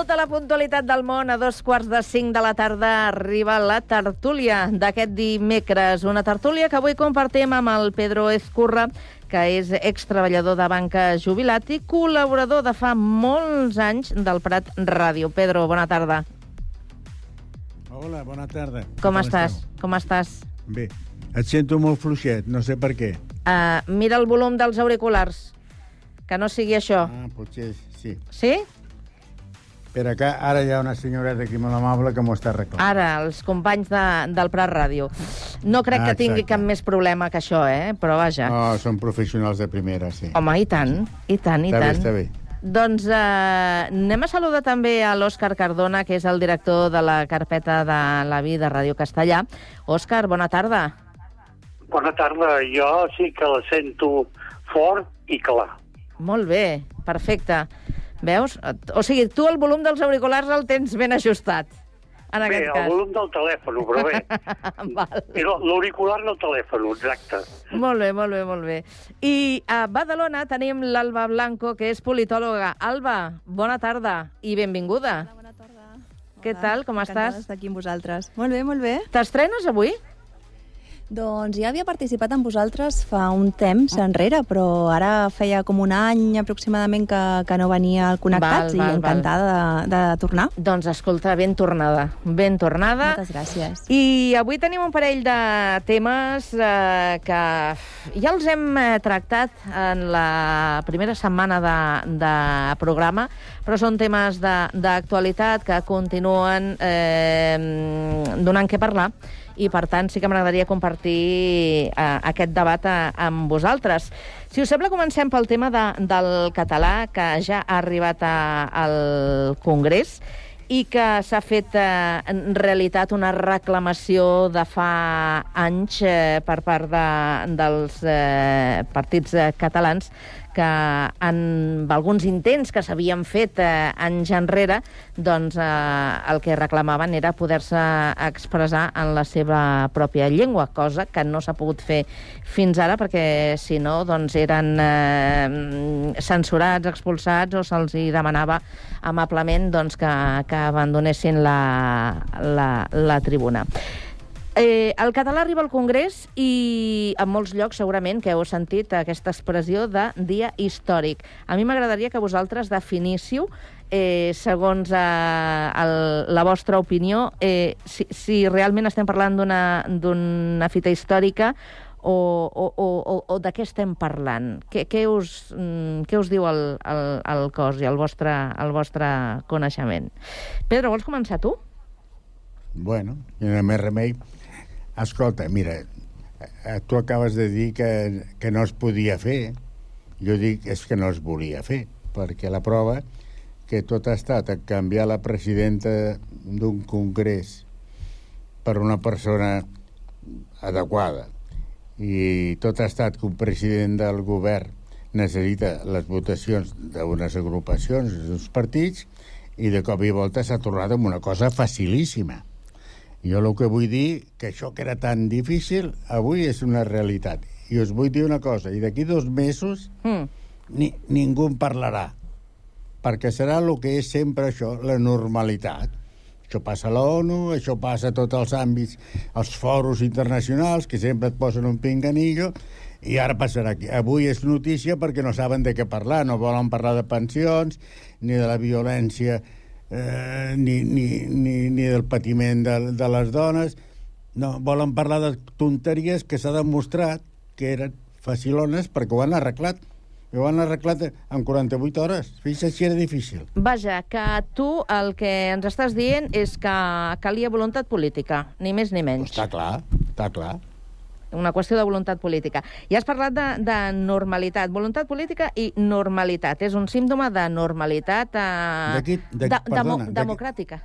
Tota la puntualitat del món, a dos quarts de cinc de la tarda arriba la tertúlia d'aquest dimecres. Una tertúlia que avui compartim amb el Pedro Ezcurra, que és extreballador de banca jubilat i col·laborador de fa molts anys del Prat Ràdio. Pedro, bona tarda. Hola, bona tarda. Com tal estàs? esteu? Com estàs? Bé, et sento molt fluixet, no sé per què. Uh, mira el volum dels auriculars, que no sigui això. Ah, potser sí. Sí? Per acá, ara hi ha una senyoreta aquí molt amable que m'ho està arreglant. Ara, els companys de, del Prat Ràdio. No crec Ah, que tingui exacte. cap més problema que això, eh? Però vaja. Oh, són professionals de primera, sí. Home, i tant, i tant, i està bé, tant. està bé. Doncs eh, anem a saludar també a l'Òscar Cardona, que és el director de la carpeta de la vida de Ràdio Castellà. Òscar, bona tarda. Bona tarda. Jo sí que la sento fort i clar. Molt bé, perfecte. Veus? O sigui, tu el volum dels auriculars el tens ben ajustat, en bé, el cas. volum del telèfon, però bé. L'auricular no el telèfon, exacte. Molt bé, molt bé, molt bé. I a Badalona tenim l'Alba Blanco, que és politòloga. Alba, bona tarda i benvinguda. Hola, bona tarda. Què tal, com Encantada estàs? d'estar aquí amb vosaltres. Molt bé, molt bé. T'estrenes avui? Doncs ja havia participat amb vosaltres fa un temps enrere, però ara feia com un any aproximadament que, que no venia al Connectats Val, val, i encantada de, de tornar. Doncs escolta, ben tornada, ben tornada. Moltes gràcies. I avui tenim un parell de temes eh, que ja els hem eh, tractat en la primera setmana de, de programa, però són temes de- d'actualitat que continuen eh, donant què parlar i, per tant, sí que m'agradaria compartir eh, aquest debat eh, amb vosaltres. Si us sembla, comencem pel tema de, del català, que ja ha arribat a, al Congrés i que s'ha fet eh, en realitat una reclamació de fa anys eh, per part de, dels eh, partits eh, catalans que en alguns intents que s'havien fet eh, anys enrere, doncs eh, el que reclamaven era poder-se expressar en la seva pròpia llengua, cosa que no s'ha pogut fer fins ara perquè si no doncs eren eh, censurats, expulsats o se'ls demanava amablement doncs, que, que abandonessin la, la, la tribuna. Eh, el català arriba al Congrés i en molts llocs segurament que heu sentit aquesta expressió de dia històric. A mi m'agradaria que vosaltres definíssiu, eh, segons eh, el, la vostra opinió, eh, si, si realment estem parlant d'una fita històrica o, o, o, o, de què estem parlant? Què, què, us, mm, què us diu el, el, el cos i el vostre, el vostre coneixement? Pedro, vols començar tu? Bueno, no hi ha més remei. Escolta, mira, eh, tu acabes de dir que, que no es podia fer. Jo dic és que no es volia fer, perquè la prova que tot ha estat a canviar la presidenta d'un congrés per una persona adequada i tot ha estat que un president del govern necessita les votacions d'unes agrupacions, d'uns partits, i de cop i volta s'ha tornat en una cosa facilíssima. Jo el que vull dir, que això que era tan difícil, avui és una realitat. I us vull dir una cosa, i d'aquí dos mesos Mm. ni, ningú en parlarà, perquè serà el que és sempre això, la normalitat. Això passa a l'ONU, això passa a tots els àmbits, els foros internacionals, que sempre et posen un pinganillo, i ara passarà aquí. Avui és notícia perquè no saben de què parlar, no volen parlar de pensions, ni de la violència, eh, ni, ni, ni, ni del patiment de, de les dones, no, volen parlar de tonteries que s'ha demostrat que eren facilones perquè ho han arreglat. I ho han arreglat en 48 hores. Fins així era difícil. Vaja, que tu el que ens estàs dient és que calia voluntat política, ni més ni menys. Està clar, està clar. Una qüestió de voluntat política. I has parlat de, de normalitat. Voluntat política i normalitat. És un símptoma de normalitat eh, D'aquí- d'aquí- de, perdona, demo, democràtica.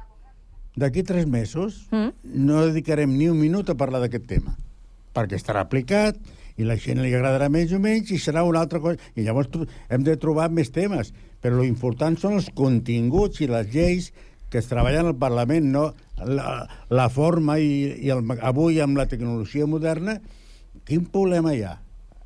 D'aquí tres mesos Mm? no dedicarem ni un minut a parlar d'aquest tema, perquè estarà aplicat i la gent li agradarà més o menys i serà una altra cosa. I llavors hem de trobar més temes, però l'important són els continguts i les lleis que es treballen al Parlament, no la, la forma i, i el, avui amb la tecnologia moderna, quin problema hi ha?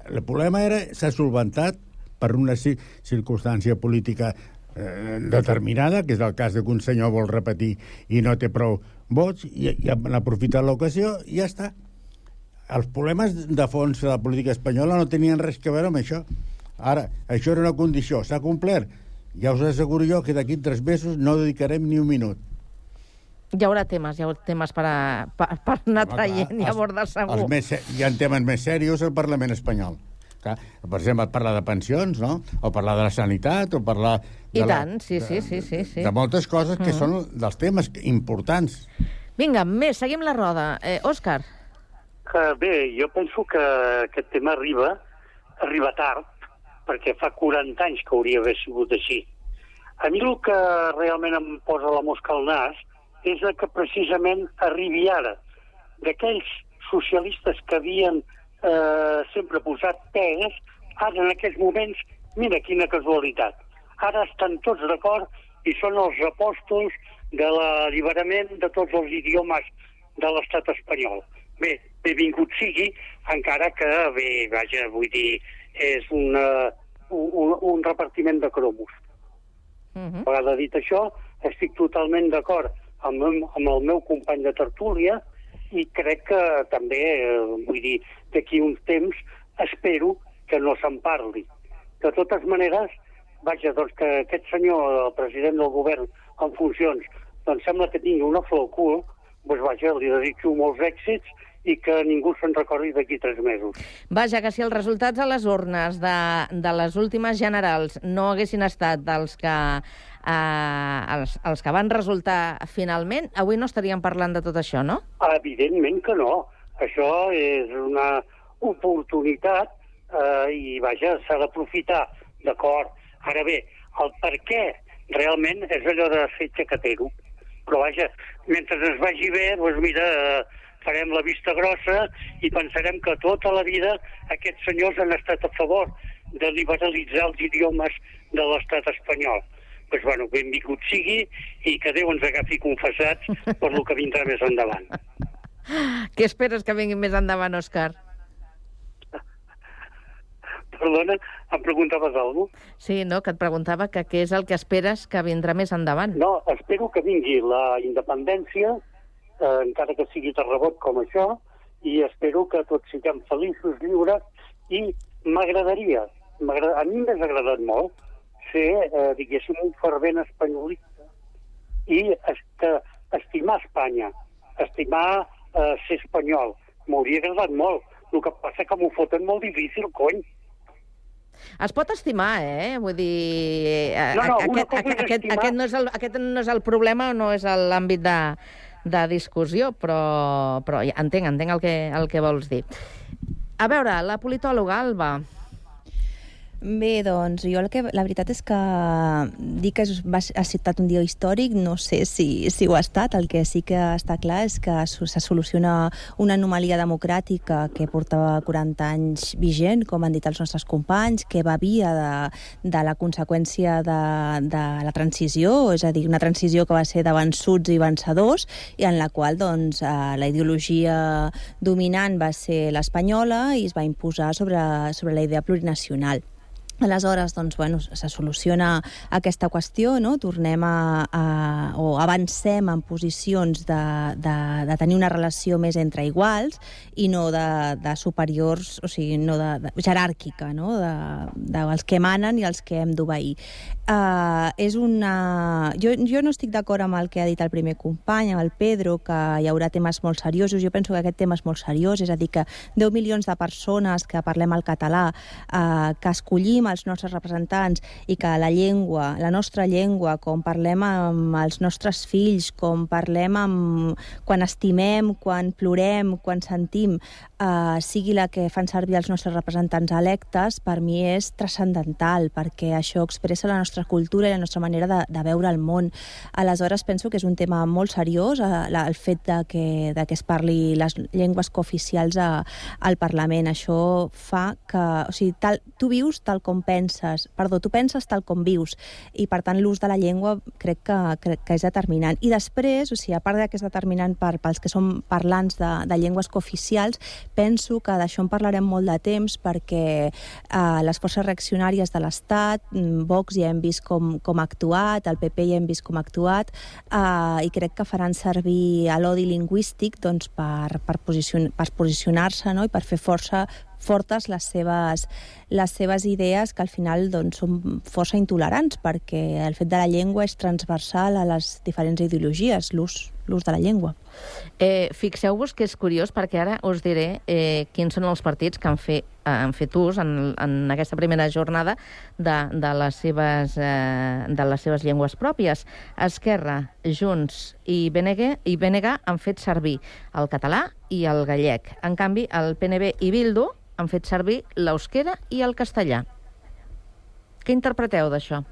El problema era s'ha solventat per una ci- circumstància política eh, determinada, que és el cas de que un senyor vol repetir i no té prou vots, i, i han aprofitat l'ocasió i ja està. Els problemes de fons de la política espanyola no tenien res que veure amb això. Ara, això era una condició, s'ha complert. Ja us asseguro jo que d'aquí tres mesos no dedicarem ni un minut. Hi haurà temes, hi haurà temes per, a, per, per anar traient i abordar segur. Els més, hi ha temes més serios al Parlament espanyol. Clar, per exemple, parlar de pensions, no? O parlar de la sanitat, o parlar... De I la, tant, sí, sí, sí, sí, sí. De moltes coses que Mm. són dels temes importants. Vinga, més, seguim la roda. Eh, Òscar. Que bé, jo penso que aquest tema arriba, arriba tard, perquè fa 40 anys que hauria d'haver sigut així. A mi el que realment em posa la mosca al nas és el que precisament arribi ara. D'aquells socialistes que havien eh, sempre posat pegues, ara en aquests moments, mira quina casualitat, ara estan tots d'acord i són els apòstols de l'alliberament de tots els idiomes de l'estat espanyol. Bé, benvingut sigui, encara que, bé, vaja, vull dir, és una, un, un repartiment de cromos. Uh -huh. A vegada dit això, estic totalment d'acord amb, amb el meu company de tertúlia i crec que també, eh, vull dir, d'aquí uns temps espero que no se'n parli. De totes maneres, vaja, doncs que aquest senyor, el president del govern en funcions, doncs sembla que tingui una flor al cul, doncs vaja, li desitjo molts èxits i que ningú se'n recordi d'aquí tres mesos. Vaja, que si els resultats a les urnes de, de les últimes generals no haguessin estat dels que, eh, els, els que van resultar finalment, avui no estaríem parlant de tot això, no? Evidentment que no. Això és una oportunitat eh, i, vaja, s'ha d'aprofitar, d'acord. Ara bé, el per què realment és allò de ser xacatero. Però, vaja, mentre es vagi bé, doncs mira, farem la vista grossa i pensarem que tota la vida aquests senyors han estat a favor de liberalitzar els idiomes de l'estat espanyol. Doncs, bueno, benvingut sigui i que Déu ens agafi confessats per lo que vindrà més endavant. Què esperes que vingui més endavant, Òscar? Perdona, em preguntaves alguna cosa? Sí, no? Que et preguntava que què és el que esperes que vindrà més endavant. No, espero que vingui la independència, eh, encara que sigui de rebot com això, i espero que tots siguem feliços, lliures, i m'agradaria, m'agrada- a mi m'has agradat molt, ser, eh, diguéssim, un fervent espanyolista i es, que, estimar Espanya, estimar eh, ser espanyol. M'hauria agradat molt. El que passa que m'ho foten molt difícil, cony. Es pot estimar, eh? Vull dir... eh, No, no, una aquest, aquest, aquest, no és el, aquest no és el problema, no és l'àmbit de, de discussió, però, però ja entenc, entenc el que, el que vols dir. A veure, la politòloga, Alba, Bé, doncs jo el que, la veritat és que dir que va, ha citat un dia històric no sé si, si ho ha estat. El que sí que està clar és que se soluciona una anomalia democràtica que portava 40 anys vigent, com han dit els nostres companys, que va via de, de la conseqüència de, de la transició, és a dir, una transició que va ser de vençuts i vencedors, i en la qual doncs, eh, la ideologia dominant va ser l'espanyola i es va imposar sobre, sobre la idea plurinacional. Aleshores, doncs, bueno, se soluciona aquesta qüestió, no? tornem a, a, o avancem en posicions de, de, de tenir una relació més entre iguals i no de, de superiors, o sigui, no de, de jeràrquica, no? de, de els que manen i els que hem d'obeir. Uh, és una... Jo, jo no estic d'acord amb el que ha dit el primer company, amb el Pedro, que hi haurà temes molt seriosos. Jo penso que aquest tema és molt seriós, és a dir, que 10 milions de persones que parlem el català, uh, que escollim els nostres representants i que la llengua, la nostra llengua, com parlem amb els nostres fills, com parlem amb... quan estimem, quan plorem, quan sentim, eh, sigui la que fan servir els nostres representants electes, per mi és transcendental, perquè això expressa la nostra cultura i la nostra manera de, de veure el món. Aleshores, penso que és un tema molt seriós, eh, el fet de que, de que es parli les llengües cooficials a, al Parlament. Això fa que... O sigui, tal, tu vius tal com penses, perdó, tu penses tal com vius, i per tant l'ús de la llengua crec que, crec que és determinant. I després, o sigui, a part de que és determinant per, pels que som parlants de, de llengües cooficials, penso que d'això en parlarem molt de temps perquè eh, les forces reaccionàries de l'Estat, mm, Vox ja hem vist com, com ha actuat, el PP ja hem vist com ha actuat, eh, i crec que faran servir l'odi lingüístic doncs, per, per, posicion, per posicionar-se no? i per fer força fortes les seves, les seves idees que al final doncs, són força intolerants perquè el fet de la llengua és transversal a les diferents ideologies, l'ús l'ús de la llengua. Eh, Fixeu-vos que és curiós perquè ara us diré eh, quins són els partits que han fet, eh, han fet ús en, en aquesta primera jornada de, de, les seves, eh, de les seves llengües pròpies. Esquerra, Junts i BNG, i BNG han fet servir el català i el gallec. En canvi, el PNB i Bildu han fet servir l'eusquera i el castellà. Què interpreteu d'això?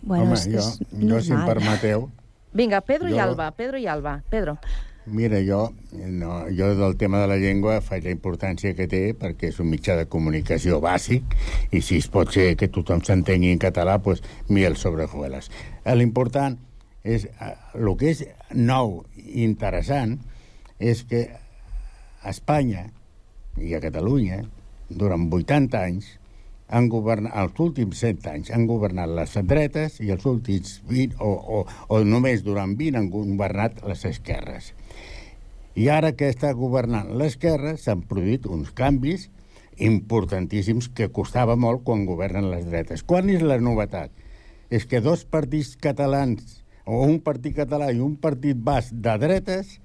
Bueno, Home, és, jo, és jo, si em permeteu... Vinga, Pedro jo... i Alba, Pedro i Alba. Pedro. Mira, jo, no, jo del tema de la llengua faig la importància que té perquè és un mitjà de comunicació bàsic i si es pot ser que tothom s'entengui en català, doncs miel sobre hojuelas. L'important és, el que és nou i interessant és que a Espanya i a Catalunya, durant 80 anys, han governat, els últims 7 anys han governat les dretes i els últims 20, o, o, o només durant 20 han governat les esquerres. I ara que està governant l'esquerra s'han produït uns canvis importantíssims que costava molt quan governen les dretes. Quan és la novetat? És que dos partits catalans, o un partit català i un partit bas de dretes,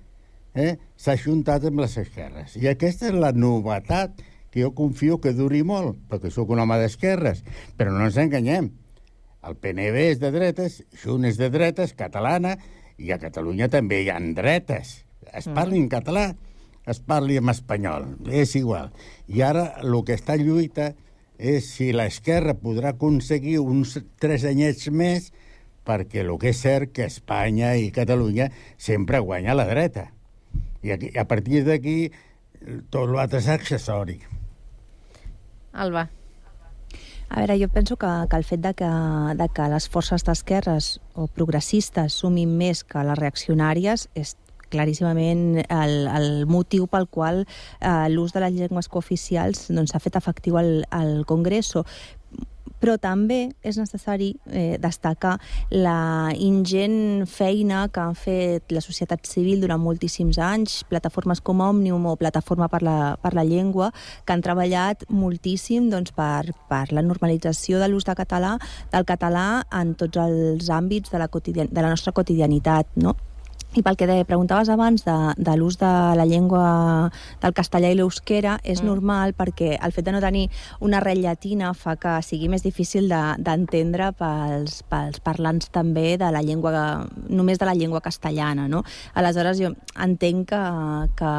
eh, s'ha juntat amb les esquerres. I aquesta és la novetat que jo confio que duri molt, perquè sóc un home d'esquerres, però no ens enganyem. El PNB és de dretes, Junt és de dretes, catalana, i a Catalunya també hi han dretes. Es parli en català, es parli en espanyol, és igual. I ara el que està en lluita és si l'esquerra podrà aconseguir uns tres anyets més perquè el que és cert que Espanya i Catalunya sempre guanya la dreta. I aquí, a partir d'aquí tot l'altre és accessori. Alba. A veure, jo penso que, que el fet de que, de que les forces d'esquerres o progressistes sumin més que les reaccionàries és claríssimament el, el motiu pel qual eh, l'ús de les llengües cooficials doncs, s'ha doncs, fet efectiu al, al Congreso però també és necessari eh, destacar la ingent feina que han fet la societat civil durant moltíssims anys, plataformes com Òmnium o Plataforma per la, per la Llengua, que han treballat moltíssim doncs, per, per la normalització de l'ús de català, del català en tots els àmbits de la, de la nostra quotidianitat, no? I pel que de, preguntaves abans de, de l'ús de la llengua del castellà i l'eusquera, és mm. normal perquè el fet de no tenir una arrel llatina fa que sigui més difícil d'entendre de, pels, pels parlants també de la llengua, només de la llengua castellana, no? Aleshores, jo entenc que, que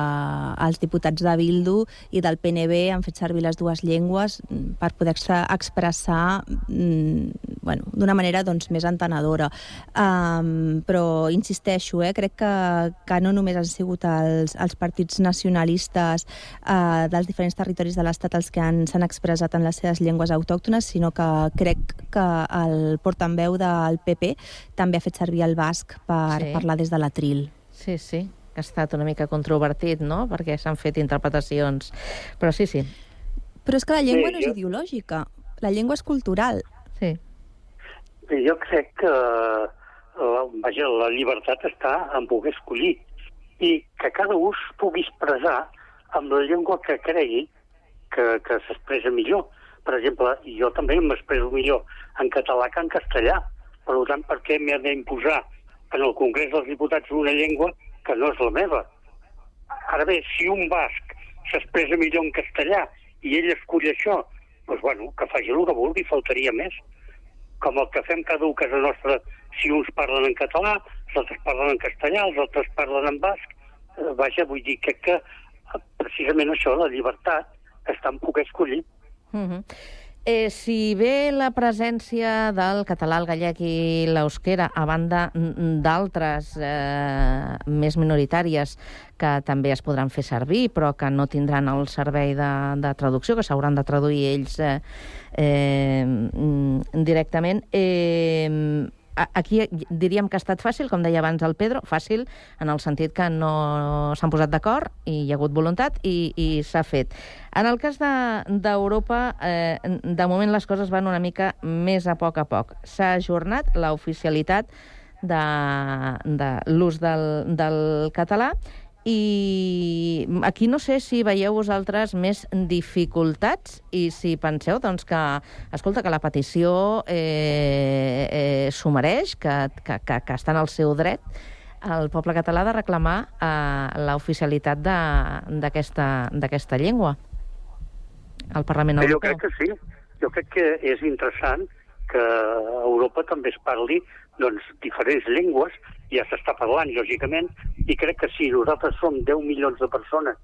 els diputats de Bildu i del PNB han fet servir les dues llengües per poder expressar mm, bueno, d'una manera doncs, més entenedora. Um, però insisteixo, eh, crec crec que, que no només han sigut els, els partits nacionalistes eh, dels diferents territoris de l'Estat els que s'han expressat en les seves llengües autòctones, sinó que crec que el portaveu del PP també ha fet servir el basc per sí. parlar des de l'atril. Sí, sí, que ha estat una mica controvertit, no?, perquè s'han fet interpretacions. Però sí, sí, Però és que la llengua Bé, no és jo- ideològica, la llengua és cultural. Sí. Jo crec que la, vaja, la llibertat està en poder escollir i que cada ús pugui expressar amb la llengua que cregui que, que s'expressa millor. Per exemple, jo també m'expresso millor en català que en castellà. Per tant, per què m'he d'imposar en el Congrés dels Diputats una llengua que no és la meva? Ara bé, si un basc s'expressa millor en castellà i ell escull això, doncs bueno, que faci el que vulgui, faltaria més. Com el que fem cada un a casa nostra, si uns parlen en català, els altres parlen en castellà, els altres parlen en basc. Eh, vaja, vull dir que, que eh, precisament això, la llibertat, està en poder escollir. Uh -huh. eh, si bé la presència del català, el gallec i l'eusquera, a banda mm, d'altres eh, més minoritàries que també es podran fer servir, però que no tindran el servei de, de traducció, que s'hauran de traduir ells eh, eh, mm, directament, eh, aquí diríem que ha estat fàcil, com deia abans el Pedro, fàcil en el sentit que no s'han posat d'acord i hi ha hagut voluntat i, i s'ha fet. En el cas de- d'Europa, de, eh, de moment les coses van una mica més a poc a poc. S'ha ajornat l'oficialitat de, de l'ús del, del català i aquí no sé si veieu vosaltres més dificultats i si penseu doncs, que, escolta, que la petició eh, eh, s'ho mereix, que, que, que, que està en el seu dret el poble català de reclamar eh, l'oficialitat de- d'aquesta llengua al Parlament Jo Europeu. crec que sí. Jo crec que és interessant que a Europa també es parli doncs, diferents llengües, ja s'està parlant, lògicament, i crec que si nosaltres som 10 milions de persones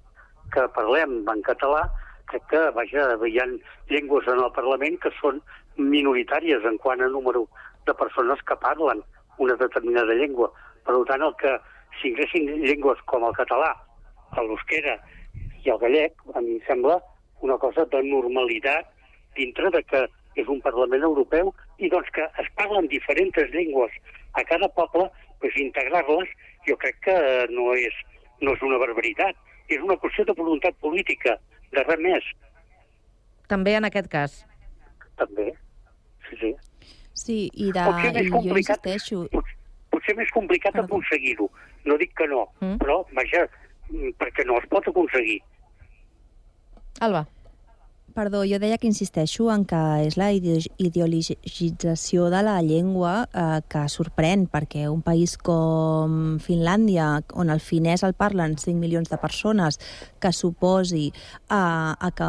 que parlem en català, crec que, vaja, hi ha llengües en el Parlament que són minoritàries en quant a número de persones que parlen una determinada llengua. Per tant, el que si haguessin llengües com el català, l'eusquera i el gallec, a mi em sembla una cosa de normalitat dintre de que és un Parlament Europeu i doncs que es parlen diferents llengües a cada poble, doncs integrar-les jo crec que no és, no és una barbaritat. És una qüestió de voluntat política, de res més, També en aquest cas. també. Sí, sí. Sí, i, de, Potser més i jo complicat. insisteixo... Potser més complicat aconseguir-ho. No dic que no, mm. però, vaja, mm, perquè no es pot aconseguir. Alba. Perdó, jo deia que insisteixo en que és la ideo- ideologització de la llengua eh, que sorprèn, perquè un país com Finlàndia, on el finès el parlen 5 milions de persones, que suposi eh, a que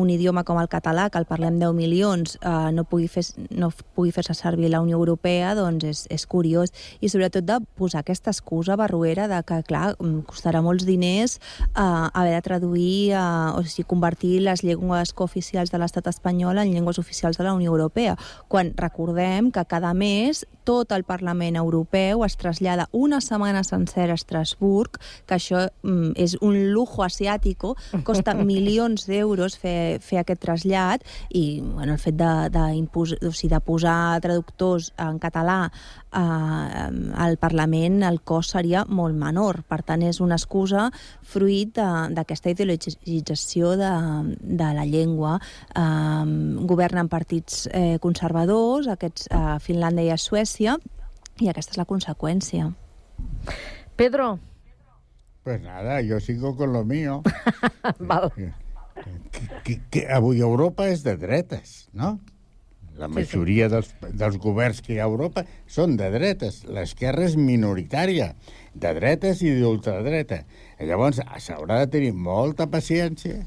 un idioma com el català, que el parlem 10 milions, eh, no pugui fer no pugui fer-se servir la Unió Europea, doncs és, és curiós. I sobretot de posar aquesta excusa barruera de que, clar, costarà molts diners eh, haver de traduir, eh, o sigui, convertir les llengües cooficials de l'estat espanyol en llengües oficials de la Unió Europea, quan recordem que cada mes tot el Parlament Europeu es trasllada una setmana sencera a Estrasburg, que això mm, és un lujo asiàtico, costa milions d'euros fer, fer aquest trasllat, i bueno, el fet de, de, impos, o sigui, de posar traductors en català eh, al Parlament, el cost seria molt menor. Per tant, és una excusa fruit d'aquesta ideologització de, de la llengua. Eh, governen partits eh, conservadors, aquests a Finlàndia i a Suècia, i aquesta és la conseqüència. Pedro. Pues nada, yo sigo con lo mío. Val. que, que avui Europa és de dretes, no? La Sí, sí. majoria dels, dels governs que hi ha a Europa són de dretes. L'esquerra és minoritària, de dretes i d'ultradreta. I Llavors, s'haurà de tenir molta paciència,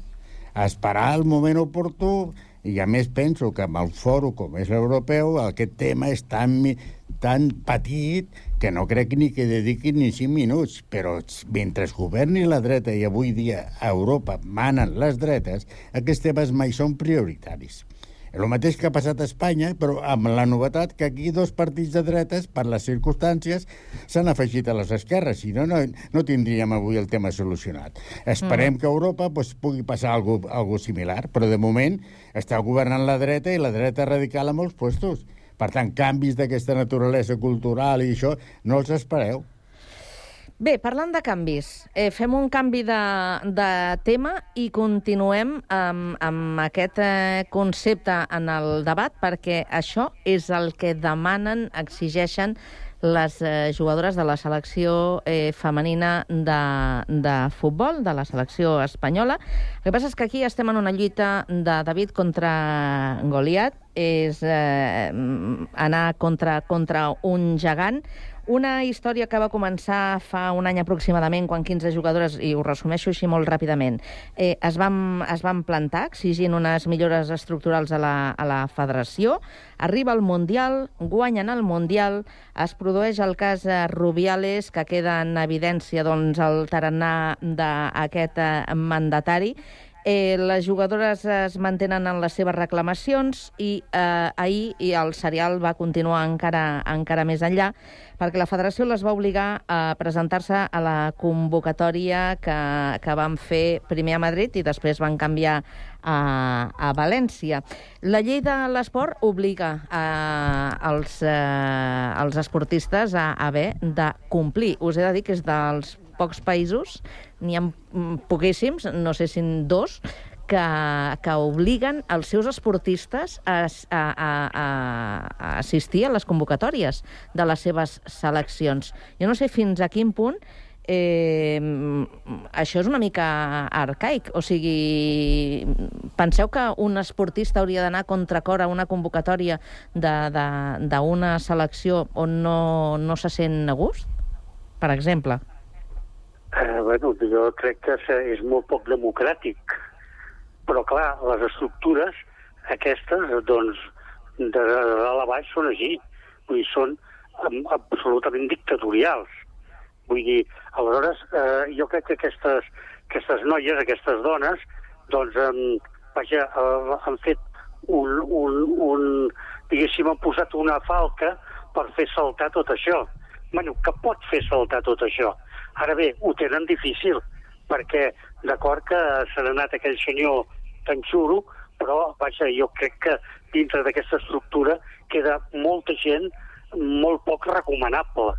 esperar el moment oportú, i a més penso que amb el foro com és l'europeu aquest tema és tan, tan petit que no crec ni que dediquin ni 5 minuts, però mentre governi la dreta i avui dia a Europa manen les dretes, aquests temes mai són prioritaris. El mateix que ha passat a Espanya, però amb la novetat que aquí dos partits de dretes, per les circumstàncies, s'han afegit a les esquerres. Si no, no, no tindríem avui el tema solucionat. Esperem que a Europa pues, pugui passar algo, algo similar, però de moment està governant la dreta i la dreta radical a molts puestos. Per tant, canvis d'aquesta naturalesa cultural i això, no els espereu. Bé, parlant de canvis, eh, fem un canvi de, de tema i continuem amb, amb aquest eh, concepte en el debat perquè això és el que demanen, exigeixen les eh, jugadores de la selecció eh, femenina de, de futbol, de la selecció espanyola. El que passa és que aquí estem en una lluita de David contra Goliat, és eh, anar contra, contra un gegant, una història que va començar fa un any aproximadament, quan 15 jugadores, i ho resumeixo així molt ràpidament, eh, es, van, es van plantar exigint unes millores estructurals a la, a la federació. Arriba el Mundial, guanyen el Mundial, es produeix el cas eh, Rubiales, que queda en evidència doncs, el tarannà d'aquest eh, mandatari, Eh, les jugadores es mantenen en les seves reclamacions i eh, ahir i el serial va continuar encara, encara més enllà perquè la federació les va obligar a presentar-se a la convocatòria que, que van fer primer a Madrid i després van canviar a, a València. La llei de l'esport obliga eh, els, eh, els esportistes a haver de complir. Us he de dir que és dels pocs països, n'hi ha poquíssims, no sé si dos, que, que obliguen els seus esportistes a, a, a, a assistir a les convocatòries de les seves seleccions. Jo no sé fins a quin punt eh, això és una mica arcaic. O sigui, penseu que un esportista hauria d'anar contra cor a una convocatòria d'una selecció on no, no se sent a gust, per exemple? Eh, bueno, jo crec que és molt poc democràtic. Però, clar, les estructures aquestes, doncs, de, de dalt a baix són així. Vull dir, són absolutament dictatorials. Vull dir, aleshores, eh, jo crec que aquestes, aquestes noies, aquestes dones, doncs, eh, vaja, eh, han fet un, un, un, diguéssim, han posat una falca per fer saltar tot això. Bueno, que pot fer saltar tot això? Ara bé, ho tenen difícil, perquè d'acord que s'ha anat aquell senyor tan xuro, però, vaja, jo crec que dintre d'aquesta estructura queda molta gent molt poc recomanable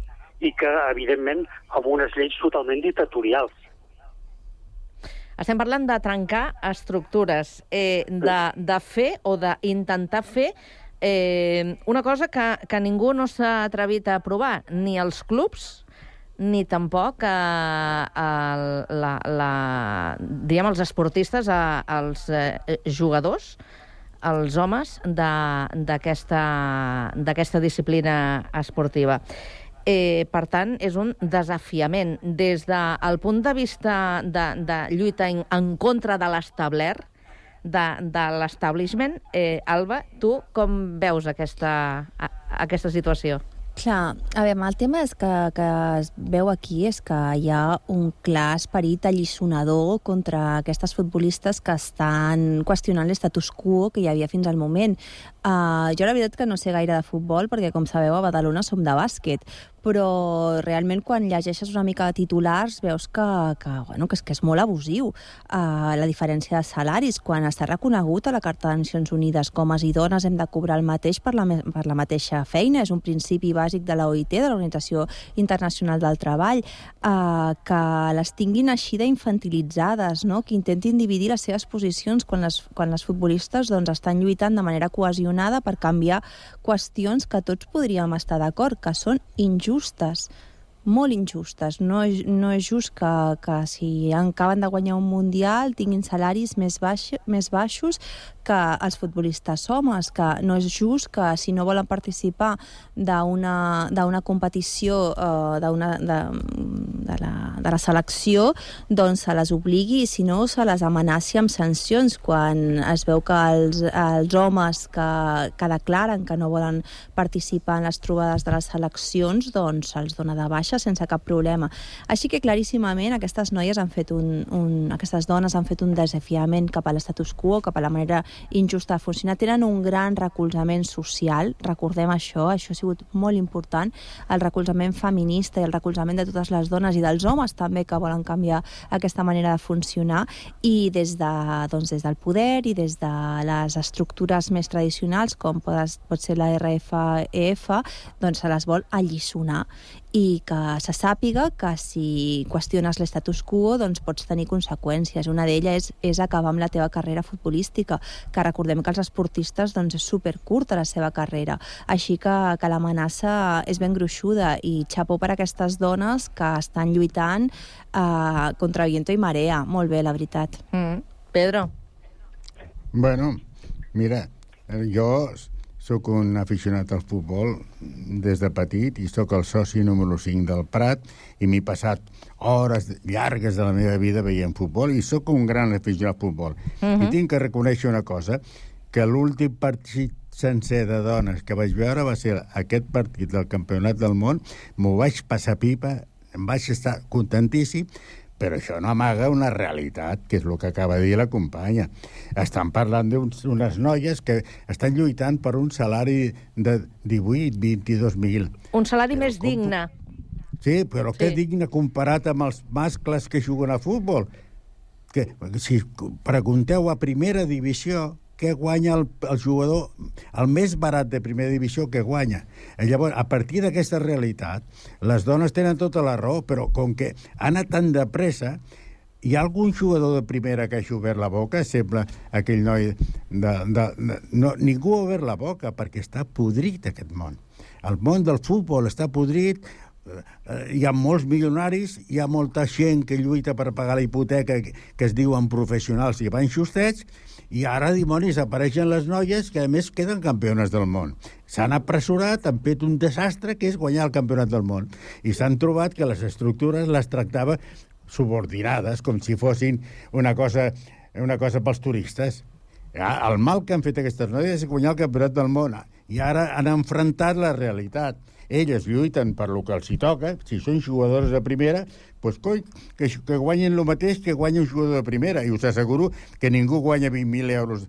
i que, evidentment, amb unes lleis totalment dictatorials. Estem parlant de trencar estructures, eh, de, de fer o d'intentar fer eh, una cosa que, que ningú no s'ha atrevit a provar, ni els clubs, ni tampoc eh, el, la, la, diguem, els esportistes, eh, els eh, jugadors, els homes d'aquesta disciplina esportiva. Eh, per tant, és un desafiament. Des del de, punt de vista de, de lluita en, en contra de l'establert, de, de l'establishment, eh, Alba, tu com veus aquesta, a, aquesta situació? Clar, a veure, el tema és que, que es veu aquí és que hi ha un clar esperit allisonador contra aquestes futbolistes que estan qüestionant l'estatus quo que hi havia fins al moment. Uh, jo la veritat que no sé gaire de futbol perquè, com sabeu, a Badalona som de bàsquet, però realment quan llegeixes una mica de titulars veus que, que, bueno, que, és, que és molt abusiu uh, la diferència de salaris. Quan està reconegut a la Carta de Nacions Unides com homes i dones hem de cobrar el mateix per la, per la mateixa feina, és un principi bàsic de la OIT, de l'Organització Internacional del Treball, uh, que les tinguin així d'infantilitzades, no? que intentin dividir les seves posicions quan les, quan les futbolistes doncs, estan lluitant de manera cohesionada per canviar qüestions que tots podríem estar d'acord, que són injustes molt injustes. No no és just que, que si acaben de guanyar un Mundial tinguin salaris més, baix, més baixos que els futbolistes homes, que no és just que si no volen participar d'una competició uh, una, de, de, la, de la selecció, doncs se les obligui, si no se les amenaci amb sancions quan es veu que els, els homes que, que declaren que no volen participar en les trobades de les seleccions, doncs se'ls dona de baixa sense cap problema. Així que claríssimament aquestes noies han fet un, un aquestes dones han fet un desafiament cap a l'estatus quo, cap a la manera injusta de funcionar. Tenen un gran recolzament social, recordem això, això ha sigut molt important, el recolzament feminista i el recolzament de totes les dones i dels homes també que volen canviar aquesta manera de funcionar i des, de, doncs, des del poder i des de les estructures més tradicionals com pot, ser la RFEF doncs se les vol alliçonar i que se sàpiga que si qüestiones l'estatus quo doncs pots tenir conseqüències. Una d'elles és, és acabar amb la teva carrera futbolística, que recordem que els esportistes doncs, és supercurta la seva carrera. Així que, que l'amenaça és ben gruixuda i xapó per aquestes dones que estan lluitant eh, contra viento i marea. Molt bé, la veritat. Mm. Pedro. Bueno, mira, jo sóc un aficionat al futbol des de petit i sóc el soci número 5 del Prat i m'he passat hores llargues de la meva vida veient futbol i sóc un gran aficionat al futbol. Uh -huh. I tinc que reconèixer una cosa, que l'últim partit sencer de dones que vaig veure va ser aquest partit del Campionat del Món, m'ho vaig passar pipa, em vaig estar contentíssim, però això no amaga una realitat, que és el que acaba de dir la companya. Estan parlant d'unes noies que estan lluitant per un salari de 18, 22.000. Un salari però més com... digne. Sí, però sí. que digne comparat amb els mascles que juguen a futbol. Que, si pregunteu a primera divisió, què guanya el, el jugador, el més barat de primera divisió que guanya. I llavors, a partir d'aquesta realitat, les dones tenen tota la raó, però com que ha anat tan de pressa, hi ha algun jugador de primera que hagi obert la boca? Sembla aquell noi de... de, de no, ningú ha obert la boca perquè està podrit aquest món. El món del futbol està podrit, eh, hi ha molts milionaris, hi ha molta gent que lluita per pagar la hipoteca que, es diuen professionals i van justets, i ara, dimonis, apareixen les noies que, a més, queden campiones del món. S'han apressurat, han fet un desastre que és guanyar el campionat del món. I s'han trobat que les estructures les tractava subordinades, com si fossin una cosa, una cosa pels turistes. Ja, el mal que han fet aquestes noies és guanyar el campionat del món. I ara han enfrontat la realitat elles lluiten per lo que els hi toca, si són jugadors de primera, doncs coi, que, que guanyin el mateix que guanya un jugador de primera, i us asseguro que ningú guanya 20.000 euros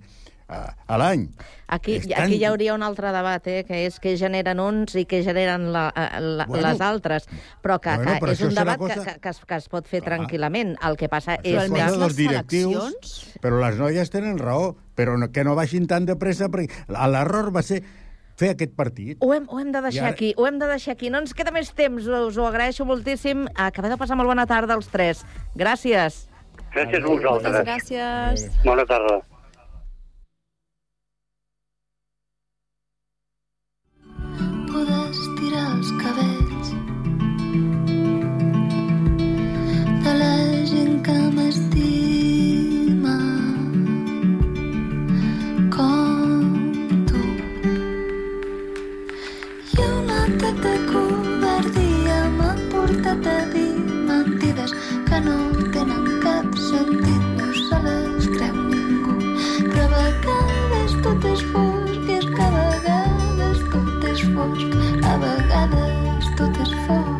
a, a l'any. Aquí, tan... aquí hi hauria un altre debat, eh, que és que generen uns i que generen la, eh, la, bueno, les altres, però que, bueno, que però és un debat cosa... que, que, es, que es pot fer Clar. tranquil·lament. El que passa això és... que les directius, però les noies tenen raó, però no, que no vagin tan de pressa, perquè l'error va ser fer aquest partit. Ho hem, ho hem de deixar ara... aquí, ho hem de deixar aquí. No ens queda més temps, us ho agraeixo moltíssim. Acabeu de passar molt bona tarda als tres. Gràcies. Gràcies a vosaltres. Moltes gràcies. Bona tarda. Poder estirar els cabells a dir mentides que no tenen cap sentit, no se les creu ningú. Però a vegades tot és fosc i és que a vegades tot és fosc, a vegades tot és fosc.